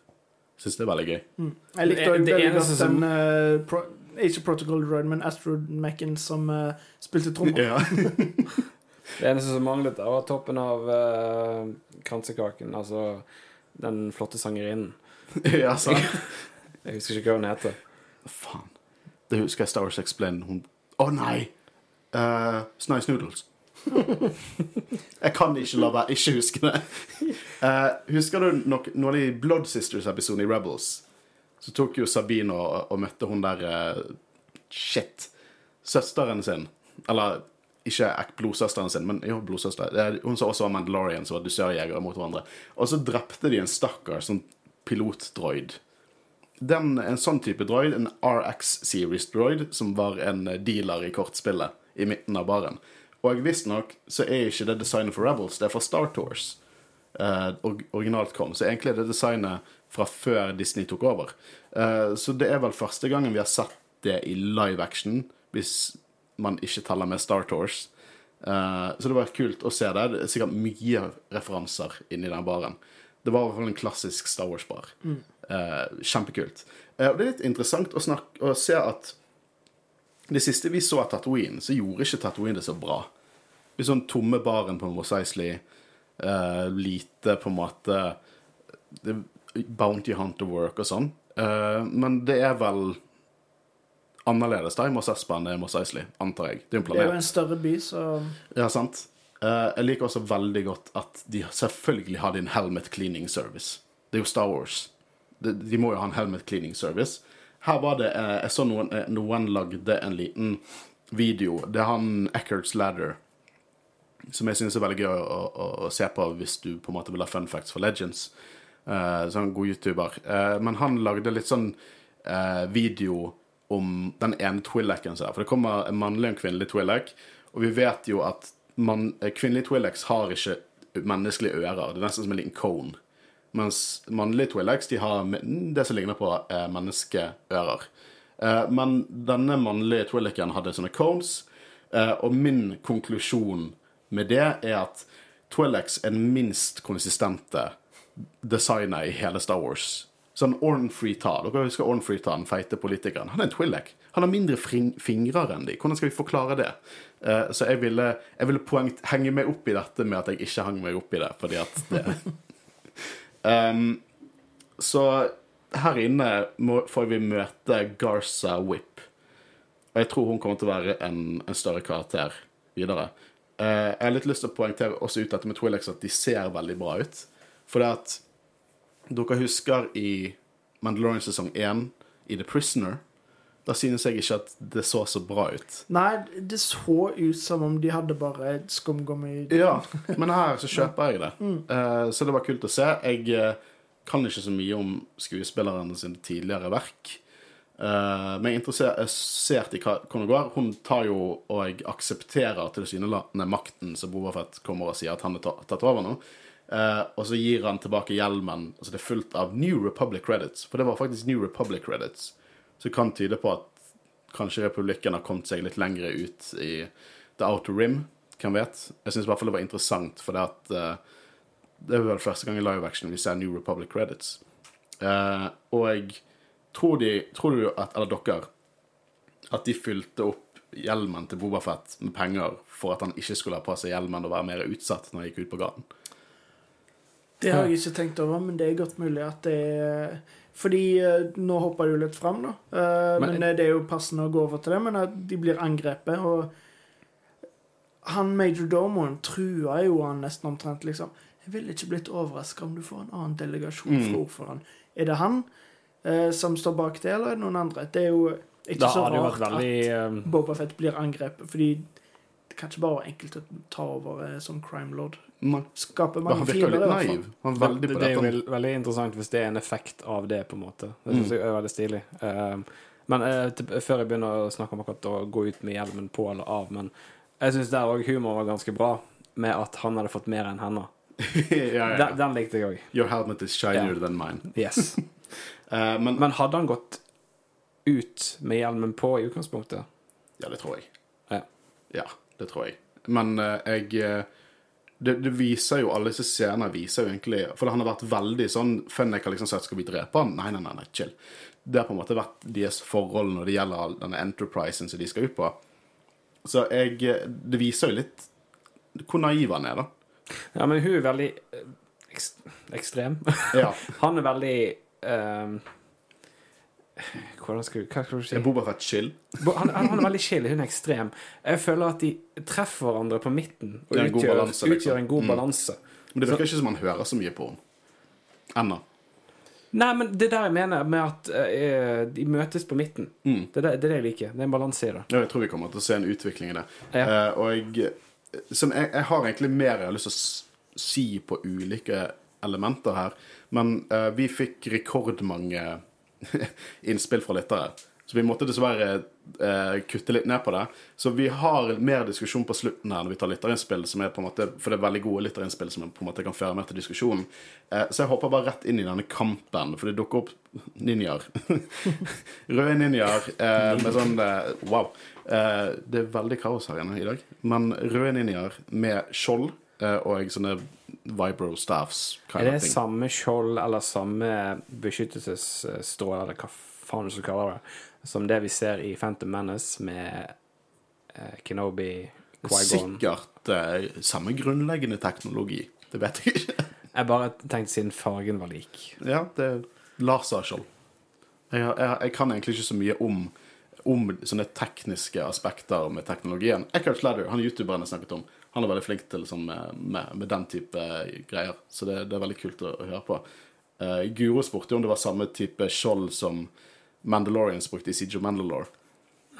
Syns det er veldig gøy. Jeg likte Det- det veldig eneste godt som- den uh, pro, Ikke Protocol Droid, men Astrod Mackin som uh, spilte trommer. Ja. Det eneste som manglet, var toppen av uh, kransekaken. Altså den flotte sangerinnen. ja, sant? Jeg husker ikke hva hun heter. Faen. Det husker jeg Star Wars Explain. Hun Å nei! Uh, Snice Noodles. jeg kan ikke la være ikke huske det. Uh, husker du nok, noen av de Blood Sisters-episodene i Rebels? Så tok jo Sabine og, og møtte hun der uh, Shit. Søsteren sin. Eller ikke blodsøsteren sin, men jo, blodsøster. Er Hun som også var Mandalorian, som var dusørjegere mot hverandre. Og så drepte de en stakkar sånn pilotdroid. Den, en sånn type droid, en RX Series droid, som var en eh, dealer i kortspillet i midten av baren. Og visstnok så er ikke det designet for Rebels, det er fra Star Tours. Uh, originalt kom. Så egentlig er det designet fra før Disney tok over. Uh, så det er vel første gangen vi har sett det i live action, hvis man ikke teller med Star Tours. Uh, så det var kult å se det. Det er sikkert mye referanser inni den baren. Det var i hvert fall en klassisk Star Wars-bar. Eh, kjempekult. Og det er litt interessant å, snakke, å se at det siste vi så av Tatooine, så gjorde ikke Tatooine det så bra. Litt sånn tomme baren på Mos Eisley. Uh, lite på en måte det, Bounty Hunter work og sånn. Uh, men det er vel annerledes da i Mos Espa enn det er i Mos Eisley, antar jeg. Det er Det er jo en større by, så Ja, sant. Eh, jeg liker også veldig godt at de selvfølgelig hadde en helmet cleaning service. Det er jo Star Wars. De, de må jo ha en helmet cleaning service. Her var det eh, Jeg så noen, eh, noen lagde en liten video. Det er han Eckerts Ladder som jeg syns er veldig gøy å, å, å se på hvis du på en måte vil ha fun facts for Legends. Uh, sånn god YouTuber. Eh, men han lagde litt sånn eh, video om den ene Twi'leken som er. For det kommer en mannlig og en kvinnelig Twillac, og vi vet jo at man, eh, kvinnelige Twillacs har ikke menneskelige ører. Det er nesten som en liten cone. Mens mannlige Twi'leks de har det som ligner på eh, menneskeører. Eh, men denne mannlige Twi'leken hadde sånne cones, eh, og min konklusjon med det er at Twi'leks er den minst konsistente designet i hele Star Wars. Sånn Orn Freetard. Dere husker Orn Freetard, den feite politikeren. Han er en Twi'lek. Han har mindre fingrer fingre enn de. Hvordan skal vi forklare det? Eh, så jeg ville, jeg ville henge meg opp i dette med at jeg ikke hang meg opp i det, fordi at det um, Så her inne må, får vi møte Garza Whip. Og jeg tror hun kommer til å være en, en større karakter videre. Uh, jeg har litt lyst til å poengtere også ut dette med Twi'leks at de ser veldig bra ut. For det at dere husker i Mandalorian sesong 1, i The Prisoner, da synes jeg ikke at det så så bra ut. Nei, det så ut som om de hadde bare skumgummi Ja, men her så kjøper jeg det. Eh, så det var kult å se. Jeg uh, kan ikke så mye om skuespillerne sine tidligere verk. Uh, men jeg er interessert i hvordan det går. Hun tar jo og aksepterer tilsynelatende makten som Bobafett kommer og sier at han er tatt over nå. Uh, og så gir han tilbake hjelmen. Altså Det er fullt av New Republic credits. For det var faktisk New Republic credits. Så det kan tyde på at kanskje republikken har kommet seg litt lengre ut i The Outer Rim. Hvem vet? Jeg syns i hvert fall det var interessant, for det at uh, det er vel første gang i live action vi ser New Republic credits. Uh, og jeg tror de Tror du at Eller dere At de fylte opp hjelmen til Bobafett med penger for at han ikke skulle ha på seg hjelmen og være mer utsatt når han gikk ut på gaten? Det har jeg ikke tenkt over, men det er godt mulig at det er Fordi eh, nå hopper det jo litt fram, da. Eh, Men- men, eh, det er jo passende å gå over til det. Men at de blir angrepet, og han major domoen trua jo han nesten omtrent, liksom. Jeg ville ikke blitt overraska om du får en annen delegasjon Mm. fra ordføreren. Er det han eh, som står bak det, eller er det noen andre? Det er jo ikke Da så rart veldig at Boba Fett blir angrepet, fordi det kan ikke bare være enkelt å ta over eh, som crime lord. Nei. Skaper Han virker fiender, i litt hvert fall. naiv. Han er veldig det, på det er jo dette. veld, veldig interessant hvis det er en effekt av det, på en måte. Det synes syns jeg er veldig stilig. Eh, men eh, til, før jeg begynner å snakke om akkurat å gå ut med hjelmen på eller av, men jeg syns der òg humor var ganske bra, med at han hadde fått mer enn henne. ja, ja, ja. Den, den likte jeg òg. Your helmet is shinier Ja. than mine. Yes. Eh, men Men hadde han gått ut med hjelmen på i utgangspunktet? Ja, det tror jeg. Ja. Ja, det tror jeg. Men eh, jeg eh, det, det viser jo Alle disse scenene viser jo egentlig For han har vært veldig sånn Fennek har liksom sagt 'Skal vi drepe han?' Nei, nei, nei, nei chill. Det har på en måte vært deres forhold når det gjelder denne enterprisen som de skal ut på. Så jeg eh, Det viser jo litt hvor naiv han er, da. Ja, men hun er veldig ekst, ekstrem. Ja. Han er veldig eh, Hvordan skal hva skal du si? Er Boba Fett chill? Han, Han, han er veldig chill, hun er ekstrem. Jeg føler at de treffer hverandre på midten og er en god utgjør, balanse, liksom. utgjør en god Mm. balanse. Men det virker ikke som han hører så mye på henne. Ennå. Nei, men det er der jeg mener med at uh, de møtes på midten. Mm. Det, er det, det jeg liker. Det er en balanse i det. Ja, jeg tror vi kommer til å se en utvikling i det. Ja. Uh, og jeg, som jeg, jeg har egentlig mer jeg har lyst til å si på ulike elementer her. Men uh, vi fikk rekordmange innspill fra lyttere. Så vi måtte dessverre eh, kutte litt ned på det. Så vi har mer diskusjon på slutten her når vi tar lytterinnspill, som er på en måte, for det er veldig gode lytterinnspill som på en måte kan føre mer til diskusjonen. Eh, så jeg hopper bare rett inn i denne kampen, for det dukker opp ninjaer. Røde ninjaer eh, med sånn eh, Wow. Eh, det er veldig kaos her inne i dag. Men røde ninjaer med skjold eh, og sånne vibro staffs. Er det samme skjold eller samme beskyttelsesstråle, eller hva faen du skal kalle det, som det vi ser i Phantom Menace med uh, Kenobi, Qui-Gon? Sikkert uh, samme grunnleggende teknologi. Det vet jeg ikke. Jeg bare tenkte siden fargen var lik. ja, det er laserskjold. Jeg, jeg, jeg kan egentlig ikke så mye om, om sånne tekniske aspekter med teknologien. Eckhart Sladder, han youtuberen jeg snakket om, han er veldig flink til liksom, med, med, med den type greier. Så det, det er veldig kult å, å høre på. Uh, Guro spurte om det var samme type skjold som Mandalorians brukte i Siege of Mandalore.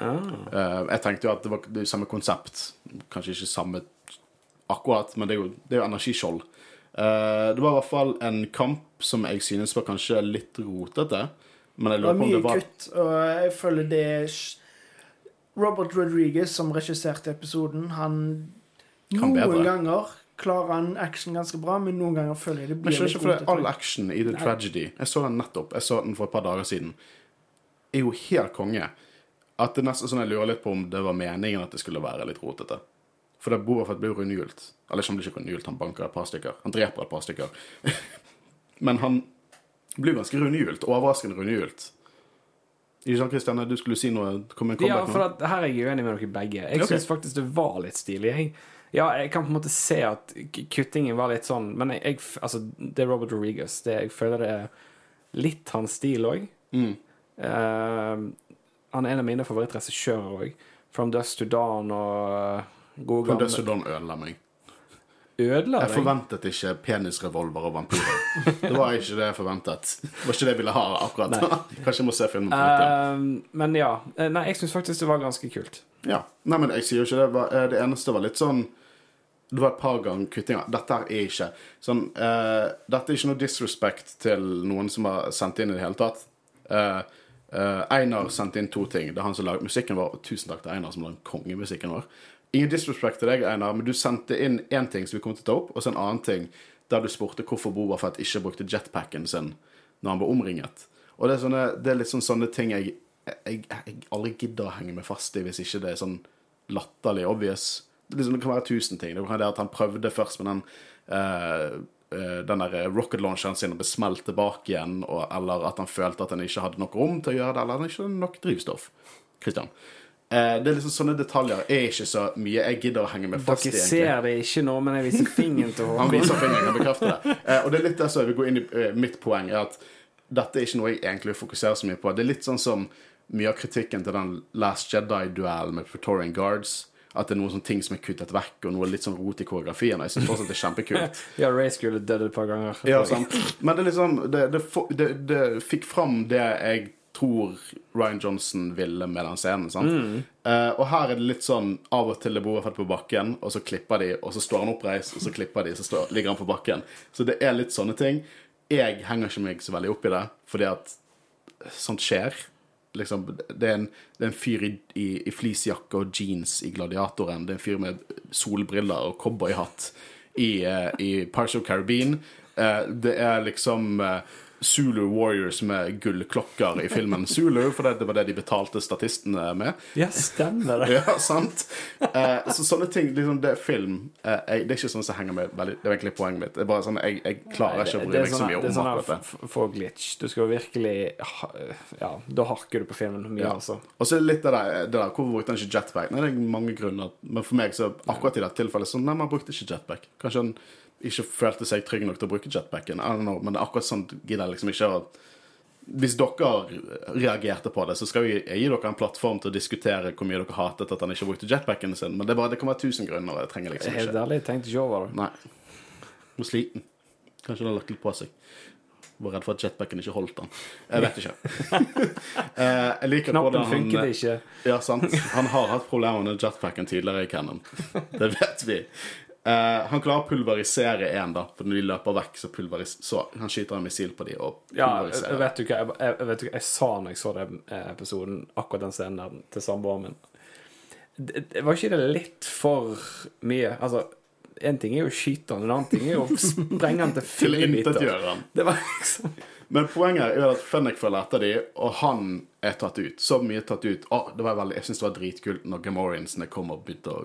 Ah. Uh, jeg tenkte jo at det var det samme konsept. Kanskje ikke samme akkurat, men det er jo, det er jo energiskjold. Uh, det var i hvert fall en kamp som jeg synes var kanskje litt rotete. Men jeg lurer på om det var kutt, og jeg føler det er Robert Rodriguez, som regisserte episoden, han Noen bedre. ganger klarer han action ganske bra, men noen ganger føler jeg det blir jeg litt ikke for det er all action i The Tragedy Jeg så den nettopp. Jeg så den for et par dager siden. Er jo helt konge. At det nesten sånn jeg lurer litt på om det var meningen at det skulle være litt rotete. For det Boba Fett blir jo rundhjult. Eller ikke han blir ikke rundhjult, han banker et par stykker. Han dreper et par stykker. Men han blir ganske rundhjult. Overraskende rundhjult. Ikke sant, Kristian? Du skulle si noe? Kom med en Ja, for at her er jeg uenig med dere begge. Jeg okay. synes faktisk det var litt stilig. Jeg, ja, jeg kan på en måte se at kuttingen var litt sånn, men jeg, jeg Altså, det er Robert Rodriguez. Det, jeg føler det er litt hans stil òg. Mm. han er en av mine favorittregissører òg. From Dust to Dawn og uh, gode For Dust to Dawn ødela meg. Ødela Jeg forventet ikke penisrevolver og vampyrer. Det var ikke det jeg forventet. Det var ikke det jeg ville ha akkurat. Kanskje jeg må se filmen på nytt. Eh, men ja. Eh, Nei, jeg syns faktisk det var ganske kult. Ja. Nei, men jeg sier jo ikke det. eh, Det eneste var litt sånn Det var et par ganger kuttinger. Dette er ikke sånn uh, Dette er ikke noe disrespect til noen som har sendt inn i det hele tatt. Uh, uh, Einar sendte inn to ting. Det er han som laget musikken vår. Tusen takk til Einar som lagde kongemusikken vår. Ingen disrespect til deg, Einar, men du sendte inn én ting som vi kommer til å ta opp, og så en annen ting der du spurte hvorfor Boba Fett ikke brukte jetpacken sin når han ble omringet. Og det er, sånne, det er litt sånn sånne ting jeg, jeg, jeg aldri gidder å henge meg fast i hvis ikke det er sånn latterlig obvious. Liksom, det kan være tusen ting. Det kan være det at han prøvde først med den eh, den der rocket launcheren sin og ble smelt tilbake igjen, og, eller at han følte at han ikke hadde nok rom til å gjøre det, eller at han ikke hadde nok drivstoff. Christian. Eh, det er liksom Sånne detaljer er ikke så mye jeg gidder å henge meg fast i. Dere ser det ikke nå, men jeg viser fingeren til Han viser fingeren han bekrefter det. Eh, og det er litt det som vil gå inn i eh, mitt poeng, er at dette er ikke noe jeg egentlig fokuserer så mye på. Det er litt sånn som mye av kritikken til den Last Jedi-duellen med Praetorian Guards. At det er noen sånne ting som er kuttet vekk, og noe litt sånn rot i koreografien. Og jeg synes fortsatt det er kjempekult. Ja, Ray skulle dødd et par ganger. Ja, sant. Men det liksom det, det, det, det fikk fram det jeg tror Ryan Johnson ville med den scenen. sant? Eh, og her er det litt sånn av og til det bor Fett på bakken, og så klipper de, og så står han oppreist, og så klipper de, så står, ligger han på bakken. Så det er litt sånne ting. Jeg henger ikke meg så veldig opp i det, fordi at sånt skjer. Liksom, det, er en, det er en fyr i, i, i fleecejakke og jeans i Gladiatoren. Det er en fyr med solbriller og cowboyhatt i, uh, i Pirates of Caribbean. Uh, det er liksom eh, Zulu Warriors med gullklokker i filmen Zulu, for det, det var det de betalte statistene med. Ja, stemmer det. Ja, sant? Eh, så sånne ting, liksom, det er film. Eh, jeg, det er ikke sånn som henger med veldig Det er egentlig poenget mitt. Det er bare sånn, Jeg, jeg klarer ikke å bry meg så sånn- mye det om sånn akkurat det. er sånn For glitch. Du skal virkelig Ja, da harker du på filmen mye, Ja. altså. Og så er det litt det der, det der Hvorfor brukte han ikke jetpack? Nei, det er mange grunner. Men for meg så akkurat i det tilfellet så Nei, man brukte ikke jetpack. Kanskje han ikke følte seg trygg nok til å bruke jetpacken. I don't know, men det akkurat sånn gidder jeg liksom ikke å Hvis dere reagerte på det, så skal jeg gi dere en plattform til å diskutere hvor mye dere hatet at han ikke brukte jetpacken sin. Men det, bare, det kan være tusen grunner. Jeg trenger liksom Helt ærlig, jeg tenkte ikke over det. Nei. Er sliten. Kanskje han har lagt litt på seg. Var redd for at jetpacken ikke holdt han. Jeg vet ikke. Eh, jeg liker Knappen hvordan han funket ikke. Ja, sant. Han har hatt problemer med jetpacken tidligere i Cannon. Det vet vi. Eh, han klarer å pulverisere én, da. For når de løper vekk, så, pulveris så han skyter en missil på de og Ja, pulveriserer. vet du hva jeg, jeg, vet du hva jeg sa når jeg så den eh, episoden, akkurat den scenen der til samboeren min? Det, det var ikke det litt for mye? Altså, én ting er jo å skyte han, en annen ting er jo å sprenge han til fillebiter. Liksom Men poenget er at Fennek følger etter de, og han er tatt ut. Så mye tatt ut. Å, det var veldig, jeg syns det var dritkult når Gamoriansene kom og begynte å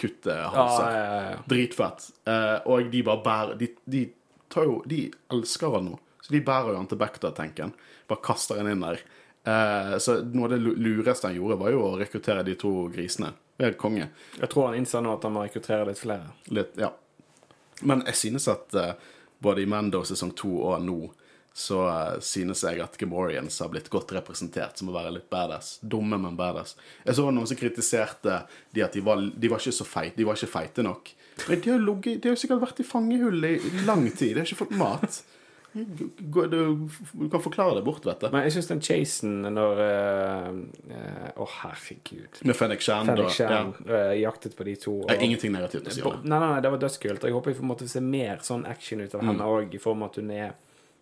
kutte Ja, ja, ja, ja. Dritfett. Eh, og de bare bærer de, de tar jo De elsker han nå. Så de bærer jo han til Becta-tenken. Bare kaster han inn der. Eh, så noe av det lureste han gjorde, var jo å rekruttere de to grisene. Er konge. Jeg tror han innser nå at han må rekruttere litt flere. Litt, ja. Men jeg synes at eh, både i Mando sesong to og nå, så eh, synes jeg at Gamorians har blitt godt representert som å være litt badass. Dumme, men badass. Jeg så noen som kritiserte de at de var, de var ikke så feite. De var ikke feite nok. Men de har, jo de har sikkert vært i fangehull i lang tid. De har ikke fått mat. Du, du kan forklare det bort, vet du. Men jeg syns den chasen når Å, uh, uh, Å, herregud. Med Fennik Shan og ja. Eh, jaktet på de to. Og, Ingenting negativt å si om det. Nei, nei, nei, det var dødskult. Jeg håper vi får se mer sånn action ut av Mm. henne òg, i form av at hun er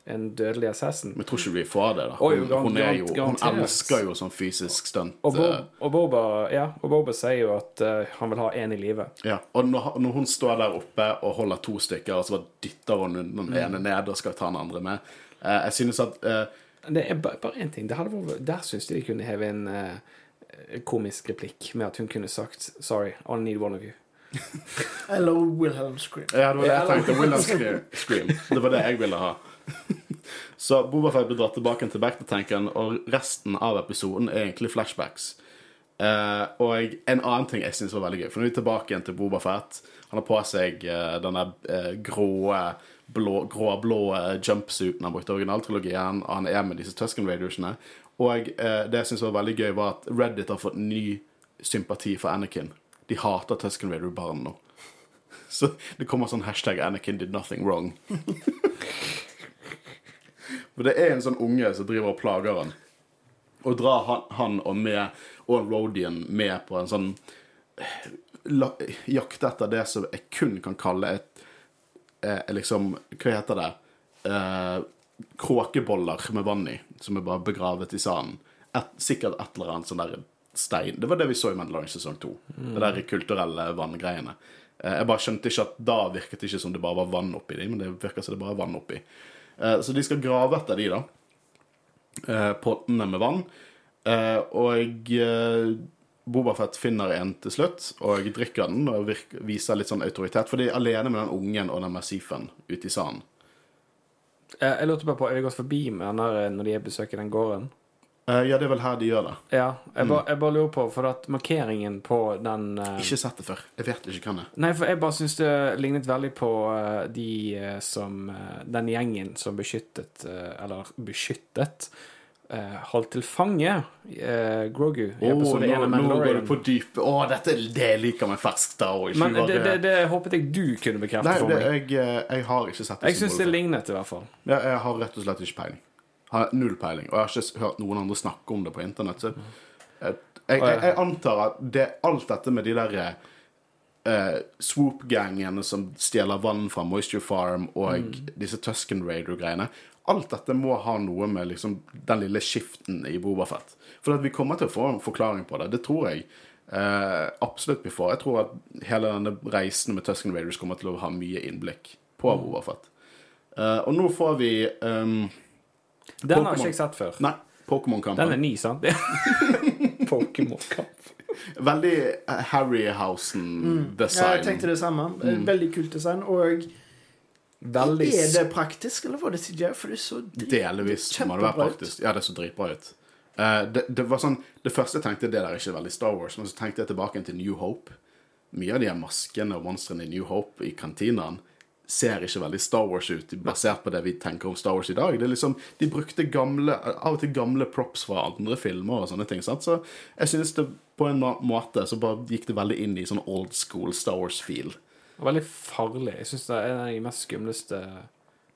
en dødelig assassin. Men jeg tror ikke vi får det. da Hun, garant- hun, er jo, hun elsker jo sånn fysisk stunt. Og, Bo, og, Boba, ja, og Boba sier jo at uh, han vil ha én i live. Ja, og når, når hun står der oppe og holder to stykker, og så bare dytter hun den Mm. ene ned og skal ta den andre med uh, Jeg synes at uh, Det er bare én ting. Det hadde vært, der syns jeg de kunne heve en eh, komisk replikk med at hun kunne sagt 'Sorry, I need one of you'. Hello, Wilhelm Scream. Ja, det var det jeg tenkte. Scream. Scream. Det var det jeg ville ha. Så Bobafett blir dratt tilbake til Back-to-tanken, og resten av episoden er egentlig flashbacks. Eh, og en annen ting jeg syns var veldig gøy, for nå er vi tilbake igjen til Bobafett. Han har på seg eh, denne eh, grå, blå, grå-blå eh, jumpsuiten han brukte i originaltrilogien. og Han er med disse Tusken Raidersene. Og eh, det jeg syns var veldig gøy, var at Reddit har fått ny sympati for Anakin. De hater Tusken Raider-barn nå. Så det kommer sånn hashtag 'Anakin did nothing wrong'. For det er en sånn unge som driver og plager han. Og drar han, han og, med, og Rodian med på en sånn eh, la, jakt etter det som jeg kun kan kalle et eh, liksom Hva heter det? Eh, kråkeboller med vann i, som er bare begravet i sanden. Et, sikkert et eller annet sånn der stein. Det var det vi så i Mandalorian sesong to. Det der kulturelle vanngreiene. Eh, jeg bare skjønte ikke at da virket det ikke som det bare var vann oppi dem, men det virker som det bare er vann oppi. Eh, så de skal grave etter de, da. Eh, pottene med vann. Eh, og Bobafett finner en til slutt og drikker den og virker, viser litt sånn autoritet. For de er alene med den ungen og den massifen ute i sanden. Jeg lurte bare på, Er det gått forbi med den der når de besøker den gården? Eh, ja, det er vel her de gjør det. Ja. Jeg, Mm. bare, jeg bare lurer på, for at markeringen på den uh... Ikke sett det før. Jeg vet ikke hvem det er. Nei, for jeg bare syns det lignet veldig på uh, de uh, som Den gjengen som beskyttet Eller beskyttet Holdt til fange Grogu i Åh, episode 1 nå, av nå går du på dypet. Å, dette det liker meg ferskt. da, Men det, det, det håpet jeg du kunne bekrefte Nei, for meg. meg. jeg, jeg har ikke sett det. Jeg syns det lignet, i hvert fall. Ja, jeg har rett og slett ikke peiling. Har null peiling. Og jeg har ikke hørt noen andre snakke om det på internett. Så jeg, jeg, jeg, antar at det, alt dette med de der eh, swoop-gangene som stjeler vann fra Moisture Farm, og disse Tusken Raider-greiene Alt dette må ha noe med liksom, den lille skiften i Bobafett. For at vi kommer til å få en forklaring på det. Det tror jeg Uh, absolutt vi får. Jeg tror at hele denne reisen med Tusken Raiders kommer til å ha mye innblikk på Bobafett. Uh, og nå får vi ehm, Den har Pokémon. ikke jeg sett før. Nei, Pokémon-kampen. Den er ny, sant? Pokémon-kamp. Veldig eh, Ja, Harryhausen-design. jeg tenkte det samme. Mm. Veldig kult design. Og Veldig er det praktisk, eller var det CGI? For det er så drit- Delvis må det være praktisk. Ja, det så dritbra ut. Uh, det, det var sånn Det første jeg tenkte, det der er ikke veldig Star Wars, men så tenkte jeg tilbake til New Hope. Mye av de her maskene og monstrene i New Hope i kantinaen ser ikke veldig Star Wars ut, basert på det vi tenker om Star Wars i dag. Det er liksom, De brukte gamle, av og til gamle props fra andre filmer og sånne ting. Sant? Så jeg synes det på en måte så bare gikk det veldig inn i sånn old school Star Wars-feel. Veldig farlig. Jeg syns det er en av de mest skumleste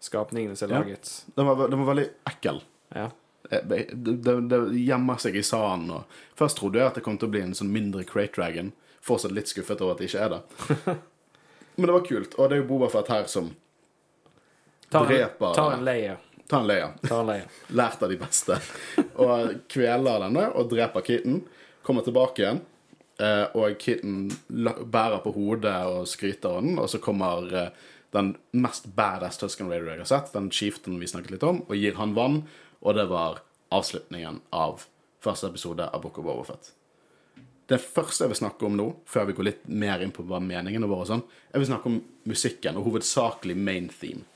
skapningene som er Ja. laget. Den var, den var veldig ekkel. Ja. Eh, Det, gjemmer seg i sanden. Først trodde jeg at det kom til å bli en sånn mindre Crate Dragon. Fortsatt litt skuffet over at det ikke er det. Men det var kult. Og det er jo Bobafett her som Ta en, dreper ta en leie. Ta en leie. Ta en leie. Lært av de beste. Og kveler denne og dreper Kitten. Kommer tilbake igjen. eh, Og Kitten bærer på hodet og skryter av den. Og så kommer eh, den mest badass Tusken Raider jeg har sett, den chieften vi snakket litt om, og gir han vann. Og det var avslutningen av første episode av Book of Overfett. Det første jeg vil snakke om nå, før vi går litt mer inn på hva meningene våre og sånn, jeg vil snakke om musikken, og hovedsakelig main theme.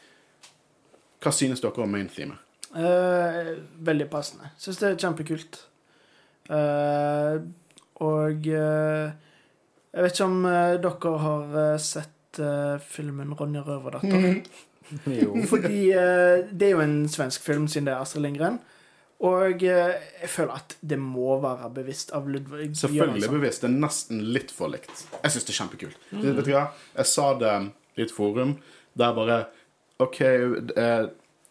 Hva synes dere om main theme? Uh, veldig passende. Syns det er kjempekult. Uh, og uh, jeg vet ikke om dere har sett filmen 'Ronja Røverdatter'. Jo. Fordi det er jo en svensk film, siden det er Astrid Lindgren. Og eh, jeg føler at det må være bevisst av Ludvig Selvfølgelig bevisst. Det er nesten litt for likt. Jeg syns det er kjempekult. Vet du hva? Jeg sa det i et forum der bare OK, eh,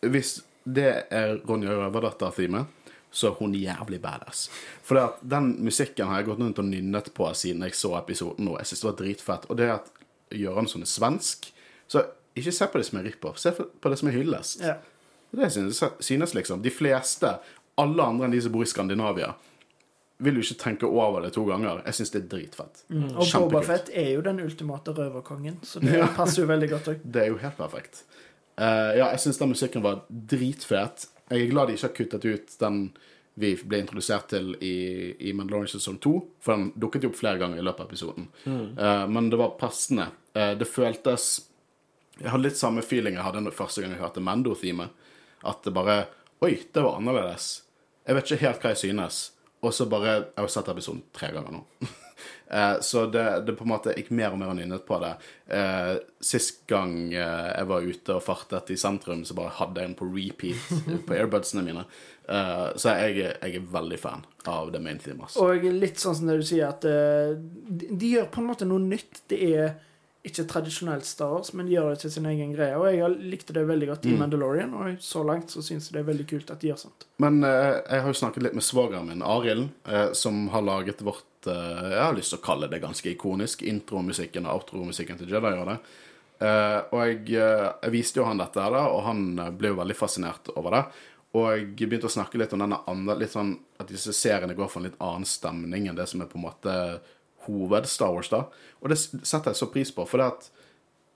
hvis det er Ronja Røverdatter-teamet, så er hun jævlig badass. For den musikken har jeg gått rundt og nynnet på siden jeg så episoden nå. Jeg syns det var dritfett. Og det at Gjøransson er svensk Så ikke se på det som en rip-off, se på det som en hyllest. Ja. Det synes, synes liksom De fleste, alle andre enn de som bor i Skandinavia, vil jo ikke tenke over det to ganger. Jeg syns det er dritfett. Mm. Og Bobafett Boba Fett er jo den ultimate røverkongen, så det passer jo veldig godt òg. Det er jo helt perfekt. Uh, ja, jeg syns den musikken var dritfet. Jeg er glad de ikke har kuttet ut den vi ble introdusert til i, i Mandalorian sesong to, for den dukket jo opp flere ganger i løpet av episoden. Eh, men det var passende. Uh, det føltes Jeg hadde litt samme feeling jeg hadde første gang jeg hørte Mando-teamet. At det bare Oi, det var annerledes. Jeg vet ikke helt hva jeg synes. Og så bare Jeg har sett episoden tre ganger nå. Eh, Så det, det på en måte gikk mer og mer nynnet på det. Eh, sist gang eh, jeg var ute og fartet i sentrum, så bare hadde jeg den på repeat på airbudsene mine. Eh, så jeg, jeg er veldig fan av det main theme. Altså. Og litt sånn som det du sier, at de, de gjør på en måte noe nytt. Det er ikke tradisjonelt Star Wars, men gjør det til sin egen greie. Og jeg likte det veldig godt i Mm. Mandalorian, og så langt så syns jeg det er veldig kult at de gjør sånt. Men eh, jeg har jo snakket litt med svogeren min, Arild, eh, som har laget vårt eh, Jeg har lyst til å kalle det ganske ikonisk. Intromusikken og outromusikken til Jedi gjør det. Eh, og jeg, eh, jeg viste jo han dette, her da, og han eh, ble jo veldig fascinert over det. Og jeg begynte å snakke litt om denne andre litt sånn, At disse seriene går for en litt annen stemning enn det som er på en måte hoved-Star Wars. da Og det setter jeg så pris på, for det at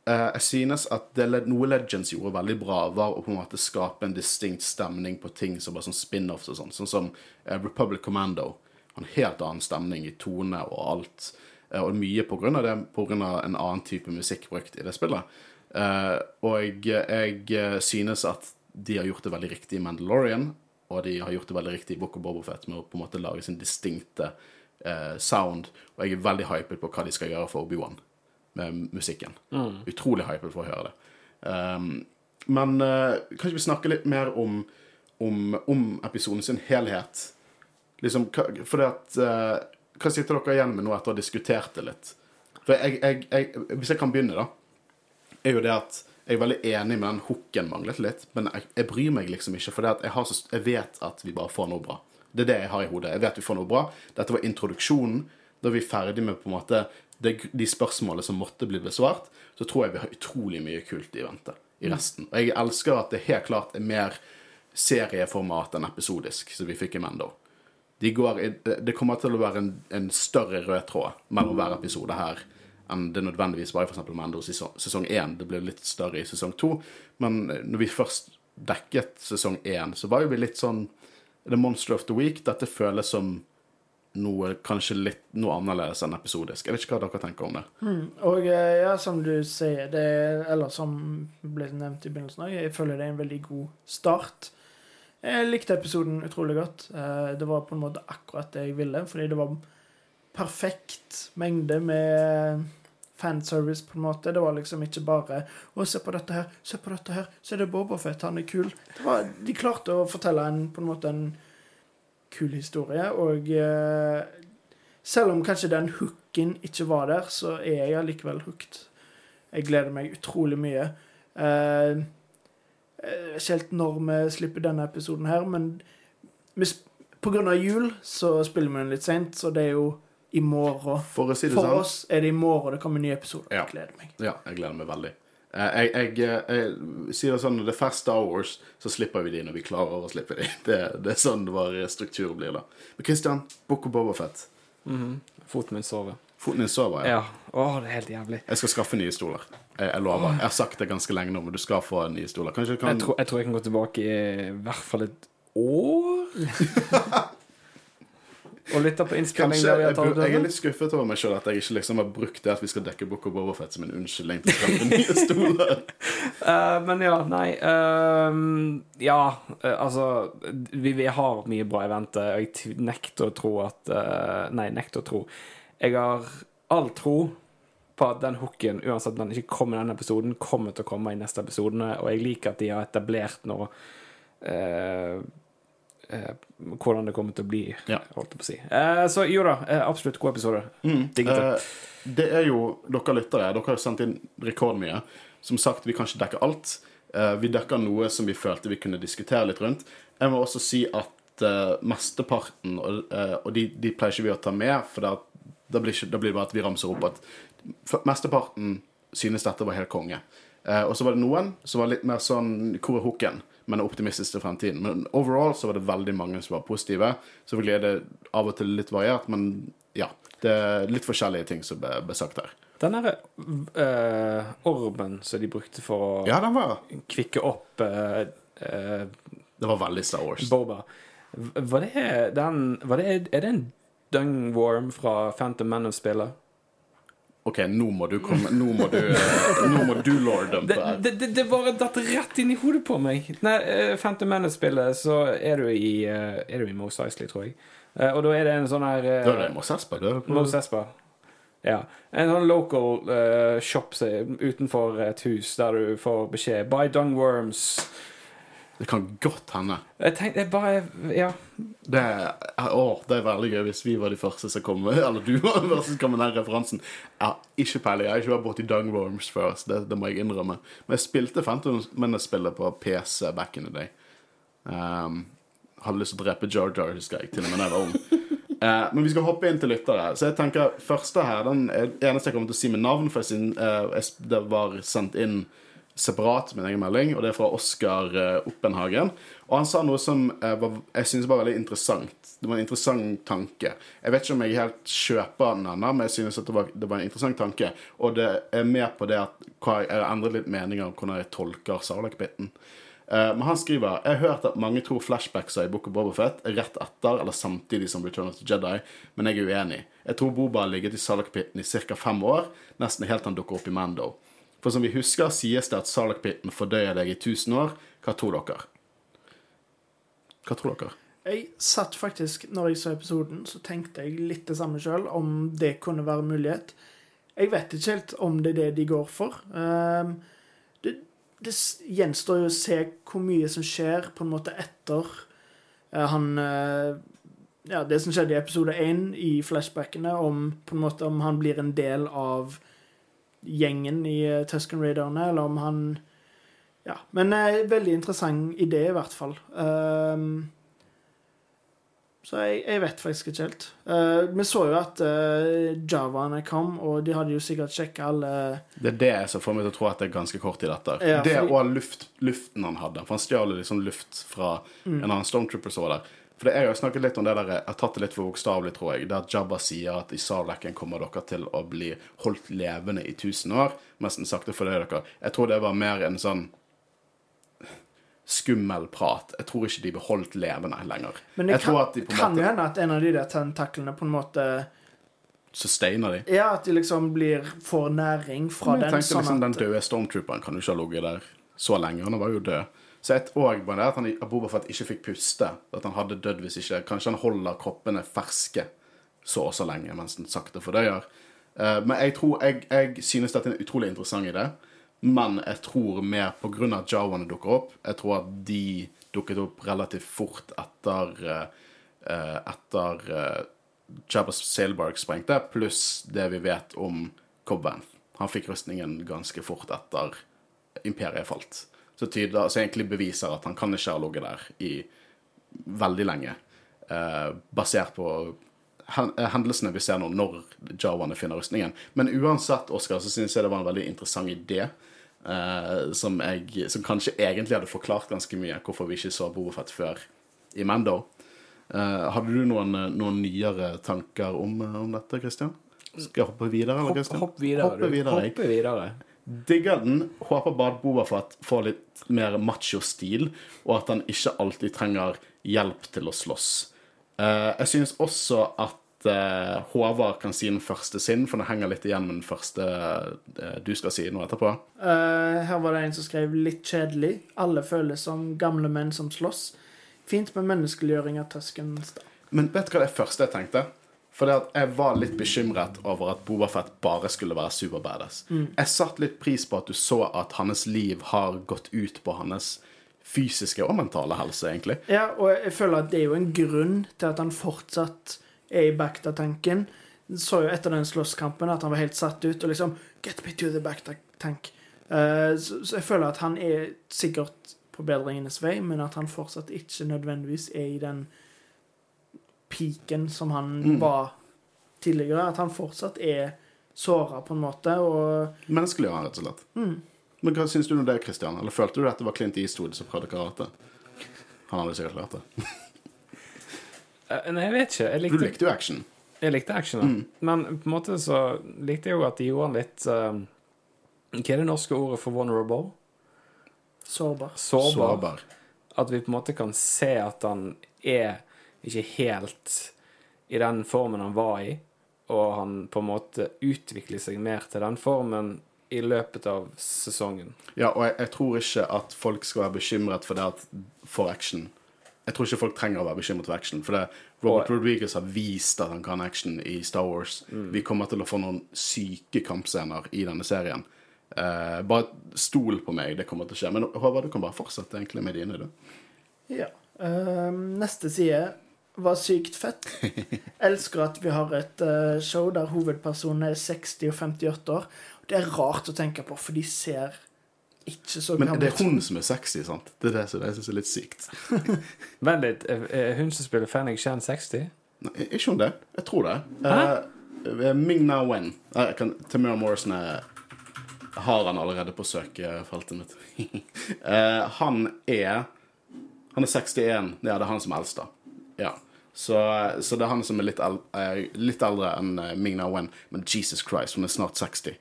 Eh, jeg synes at det, noe Legends gjorde veldig bra, var å på en måte skape en distinkt stemning på ting som var sånn spin-offs og sånn. Sånn som eh, Republic Commando. Har en helt annen stemning i tone og alt. Eh, og mye på grunn av det, på grunn av en annen type musikk brukt i det spillet. Eh, og jeg, jeg synes at de har gjort det veldig riktig i Mandalorian, og de har gjort det veldig riktig i Book of Bobofet med å på en måte lage sin distinkte eh, sound. Og jeg er veldig hypet på hva de skal gjøre for Obi-Wan med musikken. Utrolig hypet for å høre det. Um, men uh, kanskje vi snakker litt mer om, om, om episoden sin helhet. Liksom, for det at uh, Hva sitter dere igjen med nå etter å ha diskutert det litt? For jeg, jeg, jeg, Hvis jeg kan begynne, da, er jo det at jeg er veldig enig med den hooken manglet litt, men jeg, jeg bryr meg liksom ikke, for jeg, har så, jeg vet at vi bare får noe bra. Det er det jeg har i hodet. Jeg vet vi får noe bra. Dette var introduksjonen. Da er vi ferdig med på en måte de spørsmålene som måtte bli besvart, så tror jeg vi har utrolig mye kult i vente i resten. Og jeg elsker at det helt klart er mer serieformat enn episodisk, som vi fikk i Mendo. De går det kommer til å være en, en større rød tråd mellom hver episode her enn det nødvendigvis var i eksempel Mando sesong, sesong 1. Det ble litt større i sesong 2. Men når vi først dekket sesong 1, så var jo vi litt sånn The Monster of the Week. Dette føles som noe kanskje litt noe annerledes enn episodisk. Jeg vet ikke hva dere tenker om det. Og eh, ja, som du sier, det er, eller som ble nevnt i begynnelsen òg, jeg føler det er en veldig god start. Jeg likte episoden utrolig godt. Eh, Det var på en måte akkurat det jeg ville, fordi det var perfekt mengde med fanservice, på en måte. Det var liksom ikke bare 'Å, se på dette her, se på dette her, se det er Bobafett, han er kul'. Var, de klarte å fortelle en, på en måte en kul historie, og eh, selv om kanskje den hooken ikke var der, så er jeg allikevel hooked. Jeg gleder meg utrolig mye. Eh, ikke helt når vi slipper denne episoden her, men vi, på grunn av jul så spiller vi den litt seint, så det er jo i morgen. For å si det For sånn oss er det i morgen det kommer en ny episode. Ja. Jeg gleder meg. Ja, jeg gleder meg veldig. Jeg, Jeg, jeg, eh, jeg sier det sånn, når det er fast Star Wars, så slipper vi de når vi klarer å slippe de. Det, det er sånn vår struktur blir da. Men Christian, Book of Bobafett. Foten min sover. Foten din sover, ja. Ja. Åh, det er helt jævlig. Jeg skal skaffe nye stoler. Jeg, jeg lover. Jeg har sagt det ganske lenge nå, men du skal få nye stoler. Kanskje du kan Jeg tror, jeg tror jeg kan gå tilbake i hvert fall et år. Og lytte på innspilling Kanskje, har jeg, tatt jeg er litt skuffet over meg sjøl at jeg ikke liksom har brukt det at vi skal dekke Book of Bobafett som en unnskyldning til å skaffe nye stoler. uh, men ja, nei uh, Ja, uh, altså vi, vi har mye bra i vente, og jeg nekter å tro at eh, Nei, nekter å tro. Jeg har all tro på at den hooken, uansett om den ikke kommer i denne episoden, kommer til å komme i neste episode, og jeg liker at de har etablert nå eh, hvordan det kommer til å bli, Ja. holdt jeg på å si. Eh, så jo da, eh, absolutt god episode. Digget det. Eh, det er jo dere lyttere. Dere har sendt inn rekordmye. Som sagt, vi kan ikke dekke alt. Eh, vi dekker noe som vi følte vi kunne diskutere litt rundt. Jeg må også si at eh, mesteparten, og, eh, og de, de pleier ikke vi å ta med, for da, da, blir ikke, da blir det bare at vi ramser opp at for, mesteparten synes dette var helt konge. Eh, og så var det noen som var litt mer sånn Hvor er hooken? Men er optimistisk til fremtiden. Men overall så var det veldig mange som var positive. Selvfølgelig er det av og til litt variert, men ja. Det er litt forskjellige ting som ble, ble sagt her. Den derre eh, ormen som de brukte for å Ja, den var kvikke opp eh, eh, Det var veldig Star Wars. Boba. Var det den var det, Er det en Dungworm fra Phantom Menace-spillet? OK, nå må du komme Nå må du, eh, nå må du lord dumpe her. det, det, det bare datt rett inn i hodet på meg. Nei, eh, Phantom Menace-spillet, så er du i eh, Er du i Mos Eisley, tror jeg. Og da er det en sånn her Da er det Mos Espa. det Mos Espa. Ja. En sånn local uh, shop utenfor et hus der du får beskjed 'Buy Dungworms'. Det kan godt hende. Jeg tenkte jeg bare Ja. Det å, det er veldig gøy hvis vi var de første som kom med Eller du var den første som kom med den referansen. Jeg har ikke peiling. Jeg har ikke vært borti Dungworms først. Det, det må jeg innrømme. Men jeg spilte Phantom Menace-spillet på PC back in the day. Um, hadde lyst til å drepe Jar Jar, husker jeg, til og med da jeg var ung. Uh, men vi skal hoppe inn til lyttere. Så jeg tenker første her, den eneste jeg kommer til å si med navn, for jeg jeg- det var sendt inn separat min egen melding, og det er fra Oskar eh, Oppenhagen. Og han sa noe som eh, jeg synes var veldig interessant. Det var en interessant tanke. Jeg vet ikke om jeg helt kjøper den ennå, men jeg synes at det var, det var en interessant tanke. Og det er med på det at jeg har endret litt meninger om hvordan jeg tolker Sarlacc-biten. Eh, men han skriver Jeg har hørt at mange tror flashbackser i Book of Bobafett er rett etter eller samtidig som Return of the Jedi, men jeg er uenig. Jeg tror Boba har ligget i Sarlak-biten i ca. fem år, nesten helt til han dukker opp i Mando. For som vi husker, sies det at Sarlacc-pitten fordøyer deg i 1000 år. Hva tror dere? Hva tror dere? Jeg satt faktisk, når jeg så episoden, så tenkte jeg litt det samme sjøl, om det kunne være mulighet. Jeg vet ikke helt om det er det de går for. Ehm, det, det gjenstår jo å se hvor mye som skjer på en måte etter eh, han eh, Ja, det som skjedde i episode én i flashbackene, om måte om han blir en del av gjengen i eh, Tusken Raiderne, eller om han Ja. Men eh, veldig interessant idé, i hvert fall. Um, så jeg, jeg vet faktisk ikke helt. Uh, vi så jo at uh, javaene kom, og de hadde jo sikkert sjekka alle Det er det som får meg til å tro at det er ganske kort tid etter. Ja, det fordi- og luft, luften han hadde. For han stjal liksom luft fra Mm. en annen Stormtrooper som var der. For det, Jeg har jo snakket litt om det der, jeg har tatt det litt for bokstavelig, tror jeg. At Jabba sier at i Sarlacken kommer dere til å bli holdt levende i 1000 år. Nesten sakte for det dere. Jeg tror det var mer en sånn skummel prat. Jeg tror ikke de blir holdt levende lenger. Men det kan, tror at de kan jo hende at en av de der tentaklene på en måte sustainer de. Ja, at de liksom blir får næring fra den. jeg tenkte Sånn liksom Den døde stormtrooperen kan jo ikke ha ligget der så lenge. Han var jo død. Så et òg bare det at han at Fett ikke fikk puste. At han hadde dødd hvis ikke Kanskje han holder kroppene ferske så og så lenge mens den sakte fordøyer. Uh, men jeg tror Jeg, jeg synes dette er en utrolig interessant idé. Men jeg tror mer på av at jawaene dukker opp. Jeg tror at de dukket opp relativt fort etter eh, Etter uh, Jabba Sailbark sprengte, pluss det vi vet om Cobb Vanth. Han fikk rustningen ganske fort etter imperiet falt. Som som egentlig beviser at han kan ikke ha ligget der i veldig lenge. eh, basert på hendelsene vi ser nå når Jawaene finner rustningen. Men uansett, Oskar, så syns jeg det var en veldig interessant idé. eh, som, jeg, som kanskje egentlig hadde forklart ganske mye hvorfor vi ikke så Bobafett før i Mando. Eh, hadde du noen, eh, noen nyere tanker om, eh, om dette, Christian? Skal jeg hoppe videre? eller, Hopp, hopp videre. Hoppe videre. Hoppe videre. Digger den. Håper bare Bobafett får litt mer macho-stil, og at han ikke alltid trenger hjelp til å slåss. Uh, jeg synes også at uh, Håvard kan si den første sin, for det henger litt igjen med den første uh, du skal si nå etterpå. Her var det en som skrev litt kjedelig. Alle føles som gamle menn som slåss. Fint med menneskeliggjøring av Tøsken. Men vet du hva det første jeg tenkte? For det at jeg var litt bekymret over at Bobafett bare skulle være superbadass. Jeg satte litt pris på at du så at hans liv har gått ut på hans fysiske og mentale helse, egentlig. Ja, og jeg føler at det er jo en grunn til at han fortsatt er i Bacta-tanken. Så jo etter den slåsskampen at han var helt satt ut og liksom Get me to the Bacta-tank. Eh, så, så jeg føler at han er sikkert på bedringenes vei, men at han fortsatt ikke nødvendigvis er i den peaken som han var tidligere. At han fortsatt er såra, på en måte, og Menneskelig ja, rett og slett. Men hva syns du om det, Christian? Eller følte du at det var Clint Eastwood som prøvde karate? Han hadde sikkert lært det. Eh, Nei, jeg vet ikke. Jeg Du likte, likte jo action. jeg likte action, da. Men på en måte så likte jeg jo at de gjorde han litt eh, Hva er det norske ordet for vulnerable? sårbar. Sårbar. Sårbar. At vi på en måte kan se at han er ikke helt i den formen han var i, og han på en måte utvikler seg mer til den formen i løpet av sesongen. Ja, og jeg, jeg tror ikke at folk skal være bekymret for det at for action. Jeg tror ikke folk trenger å være bekymret for action. For det, Robert Og- Rodriguez har vist at han kan action i Star Wars. Vi kommer til å få noen syke kampscener i denne serien. Eh, bare stol på meg, det kommer til å skje. Men Håvard, du kan bare fortsette egentlig med dine. Du. Ja. Uh, neste side var sykt fett. Elsker at vi har et eh, show der hovedpersonene er 60 og 58 år. Det er rart å tenke på, for de ser ikke så Men det er hun som er sexy, sant? Det er det som jeg syns er litt sykt. Vent litt, er hun som spiller Fennig Chan 60? Nei, er ikke hun det? Jeg tror det. Uh, Ming Na Wen. Uh, Tamira Morrison er har han allerede på søkefeltet mitt. uh, han er Han er 61. Ja, det er han som er eldst, da. Ja. Så, så det er han som er litt, eh, litt eldre enn eh, Ming Na Wen. Men Jesus Christ, hun er snart 60.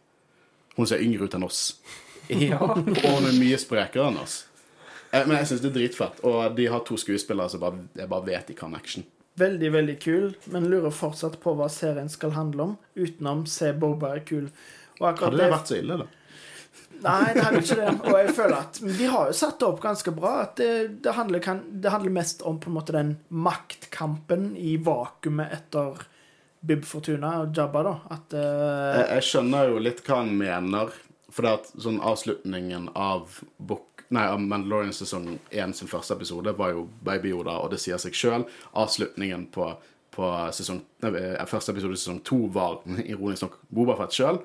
Hun ser yngre ut enn oss. Ja. Og hun er mye sprekere enn oss. Eh, men jeg syns det er dritfett. Og de har to skuespillere som bare, jeg bare vet de kan action. Veldig, veldig kul, men lurer fortsatt på hva serien skal handle om, utenom se Boba er kul. Hadde det vært så ille, da? Nei, det hadde ikke det. Og jeg føler at de har jo satt det opp ganske bra. At det, det, handler, kan, det handler mest om på en måte den maktkampen i vakuumet etter Bib Fortuna og Jabba, da. At uh... Jeg, jeg skjønner jo litt hva han mener. For det at sånn avslutningen av Book Nei, av Mandalorian sesong 1 sin første episode var jo Baby Yoda, og det sier seg sjøl. Avslutningen på, på sesong, nei, eh, første episode i sesong 2 var ironisk nok Bobafett sjøl.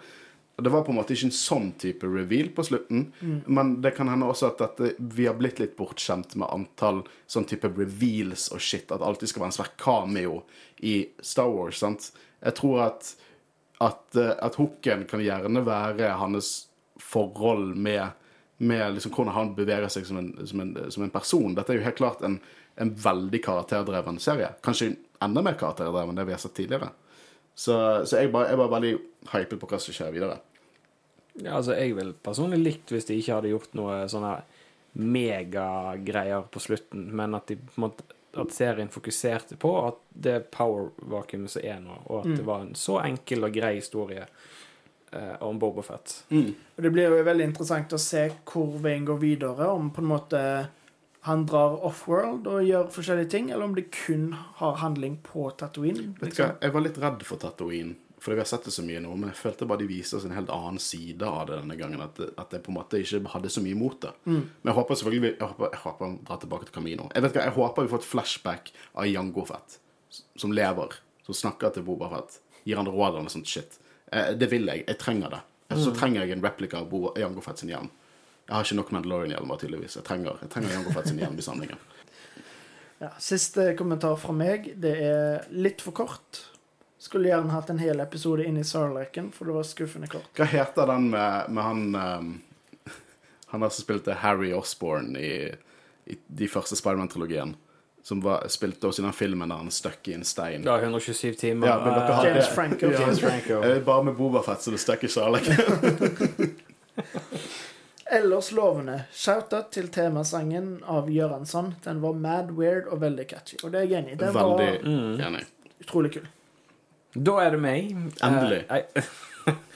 Det var på en måte ikke en sånn type reveal på slutten, men det kan hende også at dette, vi har blitt litt bortskjemt med antall sånn type reveals og shit, at det alltid skal være en svær cameo i Star Wars. sant? Jeg tror at at, eh, at hooken kan gjerne være hans forhold med, med liksom hvordan han beveger seg som en, som en, som en person. Dette er jo helt klart en, en veldig karakterdreven serie. Kanskje enda mer karakterdreven enn det vi har sett tidligere. Så, så jeg, bare, jeg bare veldig hypet på hva som skjer videre. Ja, altså, jeg ville personlig likt hvis de ikke hadde gjort noe sånne megagreier på slutten, men at de at serien fokuserte på at det power-vakuumet som er nå, og at det var en så enkel og grei historie eh, om Boba Fett. Og det blir jo veldig interessant å se hvor veien går videre. Om på en måte han drar offworld og gjør forskjellige ting, eller om det kun har handling på Tatooine. Liksom. Jeg var litt redd for Tatooine, fordi vi har sett det så mye nå, men jeg følte bare de viste oss en helt annen side av det denne gangen. At, at jeg på en måte ikke hadde så mye mot det. Men jeg håper selvfølgelig jeg håper, jeg håper han drar tilbake til Camino. Jeg vet hva, jeg håper vi får et flashback av Jango Fett, som lever, som snakker til Boba Fett, gir han råd og sånt shit. Eh, det vil jeg. Jeg trenger det. Så trenger jeg en replika av Jango Fett sin hjelm. Jeg har ikke nok Mandalorian-hjelmer, tydeligvis. Jeg trenger, jeg trenger Jango Fett sin hjelm i samlingen. Ja, siste kommentar fra meg. Det er litt for kort. Skulle gjerne hatt en hel episode inn i Sarlaken, for det var skuffende kort. Hva heter den med, med han um, Han der som spilte Harry Osborne i, i de første Spiderman-trilogien? Som var, spilte også i den filmen der han stuck i en stein. Ja, 127 timer. Ja, James? Franco. James Franco. Bare med Bobafett, så du stuck i Charlotte. Ellers lovende. Shout-out til temasangen av Göransson. Den var mad weird og veldig catchy. Og det er jeg enig i. Den Veldig var enig. utrolig kul. Da er det meg. Endelig. Uh.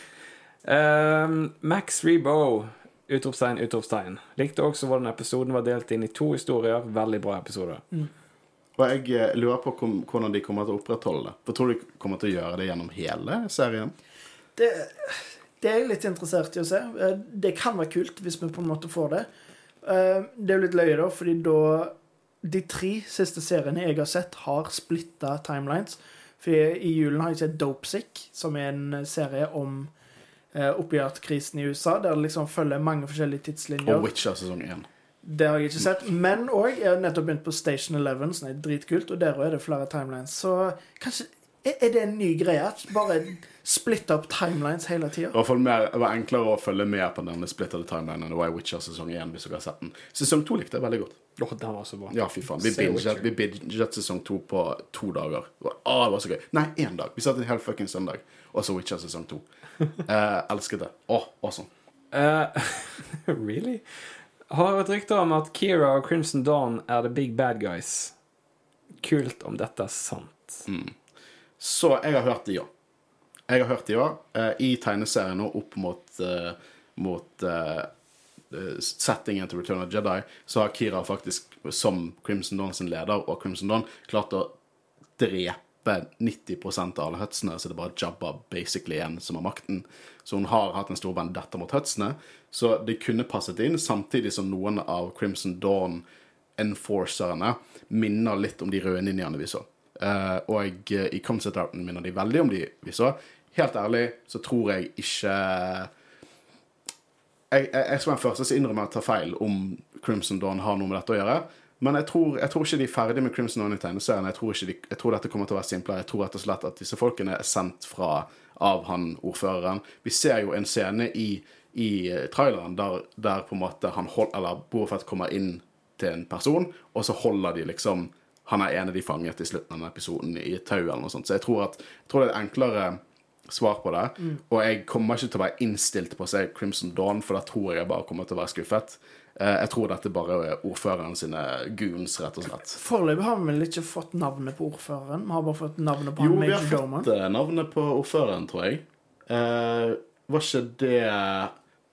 Ehm, Max Rebo. Utropstegn, utropstegn. Likte også hvordan episoden var delt inn i to historier. Veldig bra episode. Og jeg eh, lurer på hvordan de kommer til å opprettholde det. For tror du de kommer til å gjøre det gjennom hele serien? Det, det er jeg litt interessert i å se. Eh, Det kan være kult hvis vi på en måte får det. Eh, Det er jo litt løye, da, fordi da De tre siste seriene jeg har sett, har splitta timelines. For i julen har jeg sett Dopesick, som er en serie om eh, opiatkrisen i USA, der det liksom følger mange forskjellige tidslinjer. Og Witcher sesong 1. Det har jeg ikke sett. Men òg, jeg har nettopp begynt på Station 11, som er dritkult, og der er det flere timelines. Så kanskje Er det en ny greie? Bare splitte opp timelines hele tida? Det var enklere å følge med på denne splittede timelinen enn det var i Witcher sesong 1. hvis dere har sett den. Sesong 2 likte jeg veldig godt. Oh, den var så bra. Ja, fy faen. Vi binget, sesong 2 på to dager. Ah, det var så gøy. Nei, én dag. Vi satt en hel fucking søndag. Og så Witcher sesong 2. Eh, elsket det. Åh, awesome. Uh, really? Har et rykte om at Kira og Crimson Dawn er the big bad guys. Kult om dette er sant. Så jeg har hørt det, òg. Jeg har hørt det, òg Eh, I tegneserien og opp mot, eh, mot eh, eh, settingen til Return of Jedi, så har Kira faktisk, som Crimson Dawn sin leder og Crimson Dawn, klart å drepe 90% av alle Hutsene, så det er bare Jabba basically igjen som har makten. Så hun har hatt en stor vendetta mot Hutsene. Så det kunne passet inn, samtidig som noen av Crimson Dawn-enforcerne minner litt om de røde ninjaene vi så. Eh, og eh, i concept arten minner de veldig om de vi så. Helt ærlig så tror jeg ikke jeg, jeg, jeg skal være den første som innrømmer at jeg tar feil om Crimson Dawn har noe med dette å gjøre. Men jeg tror, jeg tror ikke de er ferdig med Crimson Dawn i tegneserien. Jeg tror, de, jeg tror dette kommer til å være simplere. Jeg tror rett og slett at disse folkene er sendt fra av han ordføreren. Vi ser jo en scene i, i traileren der, der på en måte han hold, eller Boafett kommer inn til en person, og så holder de liksom Han er en av de fanget i slutten av denne episoden i tau eller noe sånt. Så jeg tror, at, jeg tror det er et enklere svar på det. Og jeg kommer ikke til å være innstilt på å se Crimson Dawn, for da tror jeg jeg bare kommer til å være skuffet. Eh, Jeg tror dette bare er ordføreren sine goons, rett og slett. Foreløpig har vi vel ikke fått navnet på ordføreren. Vi har bare fått navnet på Jo, han vi har fått eh, navnet på ordføreren, tror jeg. Eh, var ikke det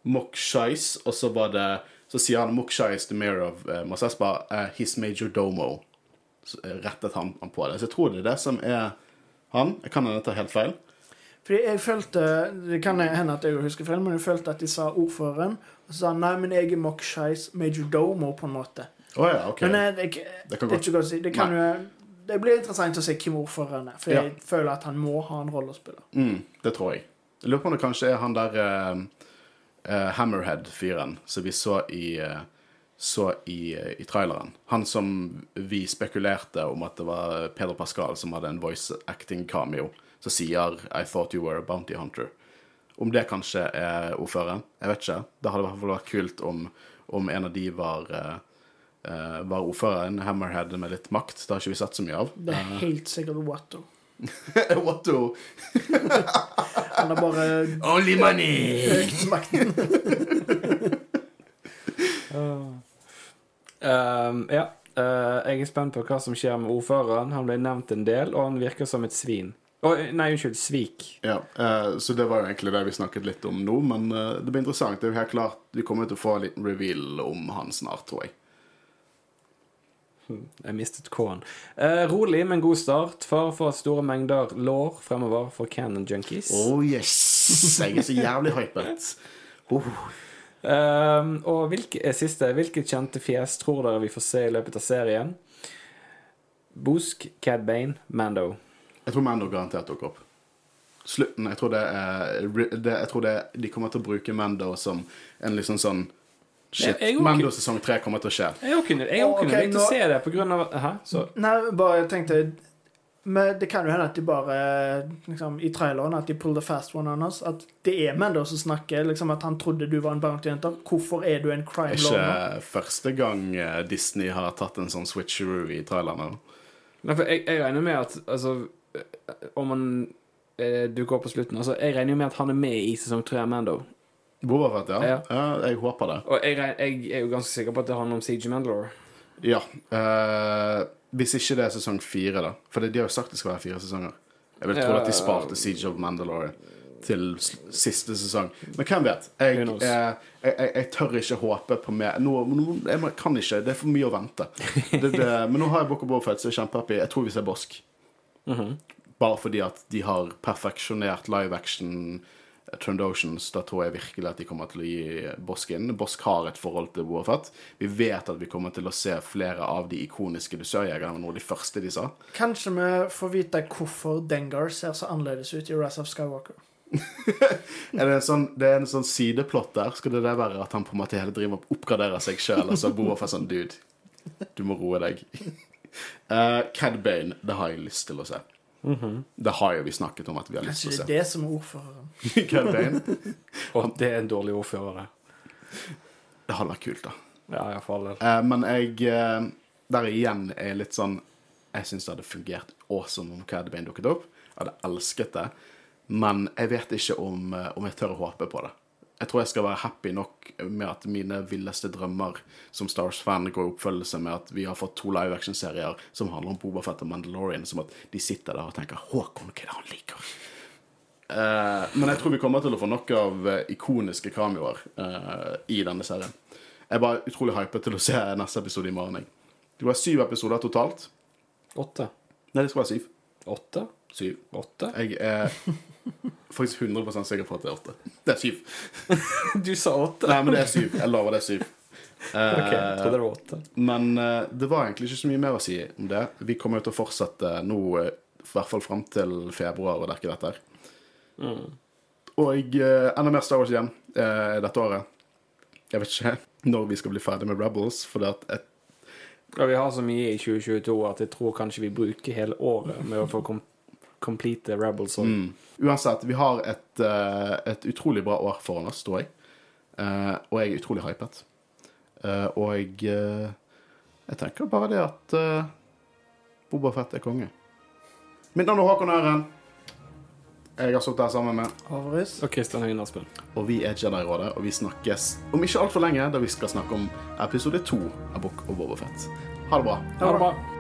Mokshais, og så var det Så sier han Mokshais, the mayor of uh, Masespa, uh, his major domo. Rettet han, han på det. Så jeg tror det er det som er han. Jeg kan hende ta helt feil. Fordi jeg følte Det kan hende at jeg husker feil, men jeg følte at de sa ordføreren. Og så sa han nei, men jeg er Mockshais Major Domo, på en måte. Oh, ja, OK. Men jeg, det, det, Det det kan er ikke godt si. Det, kan jo, det blir interessant å se hvem ordføreren er. For Ja. jeg føler at han må ha en rolle å spille. Mm, det tror jeg. Jeg lurer på om det kanskje er han der uh, uh, Hammerhead-fyren som vi så i eh, så i, eh, i traileren. Han som vi spekulerte om at det var Peder Pascal som hadde en voice acting cameo, som sier 'I thought you were a bounty hunter'. Om det kanskje er ordføreren? Jeg vet ikke. Det hadde i hvert fall vært kult om, om en av de var eh, var ordføreren, Hammerhead med litt makt. Det har ikke vi sett så mye av. Det er helt sikkert Watto. Watto! Han har bare Only money! økt makten. Um, ja. Uh, jeg er spent på hva som skjer med ordføreren. Han ble nevnt en del, og han virker som et svin. Oh, nei, unnskyld. Svik. Ja, uh, så det var jo egentlig det vi snakket litt om nå, men uh, det blir interessant. Det er jo helt klart Vi kommer til å få en liten reveal om han snart, tror jeg. Jeg mistet K-en. Eh, rolig, men god start. Fare for store mengder lår fremover for Cannon Junkies. Oh yes! Jeg er så jævlig hypet. Oh. Um, og hvilke, eh, siste, hvilke kjente fjes tror dere vi får se i løpet av serien? Boosk, Cad Bane, Mando. Jeg tror Mando garantert dukker opp. Slutten Jeg tror det er det, Jeg tror det, de kommer til å bruke Mando som en liksom sånn Shit. Jeg- jeg- Mando sesong tre kommer til å skje. Jeg òg kunne, jeg også kunne Ok, likt å se det på grunn av Hæ? Så Nei, bare jeg tenkte Men det kan jo hende at de bare liksom, I traileren at de pull the fast one on us. At det er Mando som snakker. Liksom At han trodde du var en bounty hunter. Hvorfor er du en crime Ikke lord Ikke første gang eh, Disney har tatt en sånn switcheroo i trailerne. Nei, for jeg, jeg regner med at altså eh, Om han eh, dukker opp på slutten Altså, Jeg regner jo med at han er med i sesong tre av Mando. Bobafett, ja. Ja. ja. Jeg håper det. Og jeg, jeg er jo ganske sikker på at det handler om Siege Mandalore. Ja. eh, hvis ikke det er sesong fire, da. For de har jo sagt det skal være fire sesonger. Jeg vil tro Ja. at de sparte Siege of Mandalore til siste sesong. Men hvem vet? Jeg, eh, jeg, jeg, jeg tør ikke håpe på mer nå, nå, Jeg kan ikke. Det er for mye å vente. Det, det, men nå har jeg Book of Bofet, så jeg er kjempehappy. Jeg tror vi ser Bosk. Mhm. Bare fordi at de har perfeksjonert live action eh, Oceans, Da tror jeg virkelig at de kommer til å gi Bosk inn. Bosk har et forhold til Boafat Vi vet at vi kommer til å se flere av de ikoniske dusørjegerne. Noe av de første de sa. Kanskje vi får vite hvorfor Dengar ser så annerledes ut i Rise of Skywalker. Er det, en sånn, det er en sånn sideplott der. Skal det det være at han på en måte hele driver og oppgraderer seg sjøl? Og så er sånn Dude, du må roe deg. Uh, Cad Bane, det har jeg lyst til å se. Det har jo vi snakket om at vi har lyst Kanskje til å det er det som er ordføreren. Og det er en dårlig ordfører, det. Det hadde vært kult, da. Ja, iallfall. Eh, men jeg eh, Der igjen er jeg litt sånn Jeg syns det hadde fungert awesome om Cad dukket opp. Jeg hadde elsket det. Men jeg vet ikke om, eh, om jeg tør å håpe på det. Jeg tror jeg skal være happy nok med at mine villeste drømmer som Star Wars-fan går i oppfølgelse med at vi har fått to live action-serier som handler om Boba Fett og Mandalorian, som at de sitter der og tenker 'Håkon, hva er det han liker?' Uh, men jeg tror vi kommer til å få nok av eh, ikoniske kamioer uh, i denne serien. Jeg er bare utrolig hypet til å se neste episode i morgen. jeg. Det var syv episoder totalt. Åtte? Nei, det skal være syv. Åtte? Syv. Åtte? Jeg er faktisk 100 sikker på at det er åtte. Det er syv. Du sa åtte. Nei, men det er syv. Jeg lover det er syv. Eh, Ok, jeg trodde det var åtte. Men eh, det var egentlig ikke så mye mer å si om det. Vi kommer jo til å fortsette nå, eh, i hvert fall fram til februar, å dekke dette. her. Og eh, enda mer Star Wars igjen eh, dette året. Jeg vet ikke når vi skal bli ferdig med Rebels, for det at et, Ja, vi har så mye i 2022 at jeg tror kanskje vi bruker hele året med å få kom complete Rebels. Og, mm. Uansett, vi har et, eh, et utrolig bra år foran oss, tror jeg. Eh, og jeg er utrolig hypet. Eh, og jeg Jeg tenker bare det at uh, Boba Fett er konge. Mitt navn er Håkon Øren. Jeg har sittet her sammen med Alvarez. og Kristian Høyen Aspen. Og vi er Jedi-rådet, og vi snakkes om ikke altfor lenge, da vi skal snakke om episode to av Book og Boba Fett. Ha det bra. Ha det bra.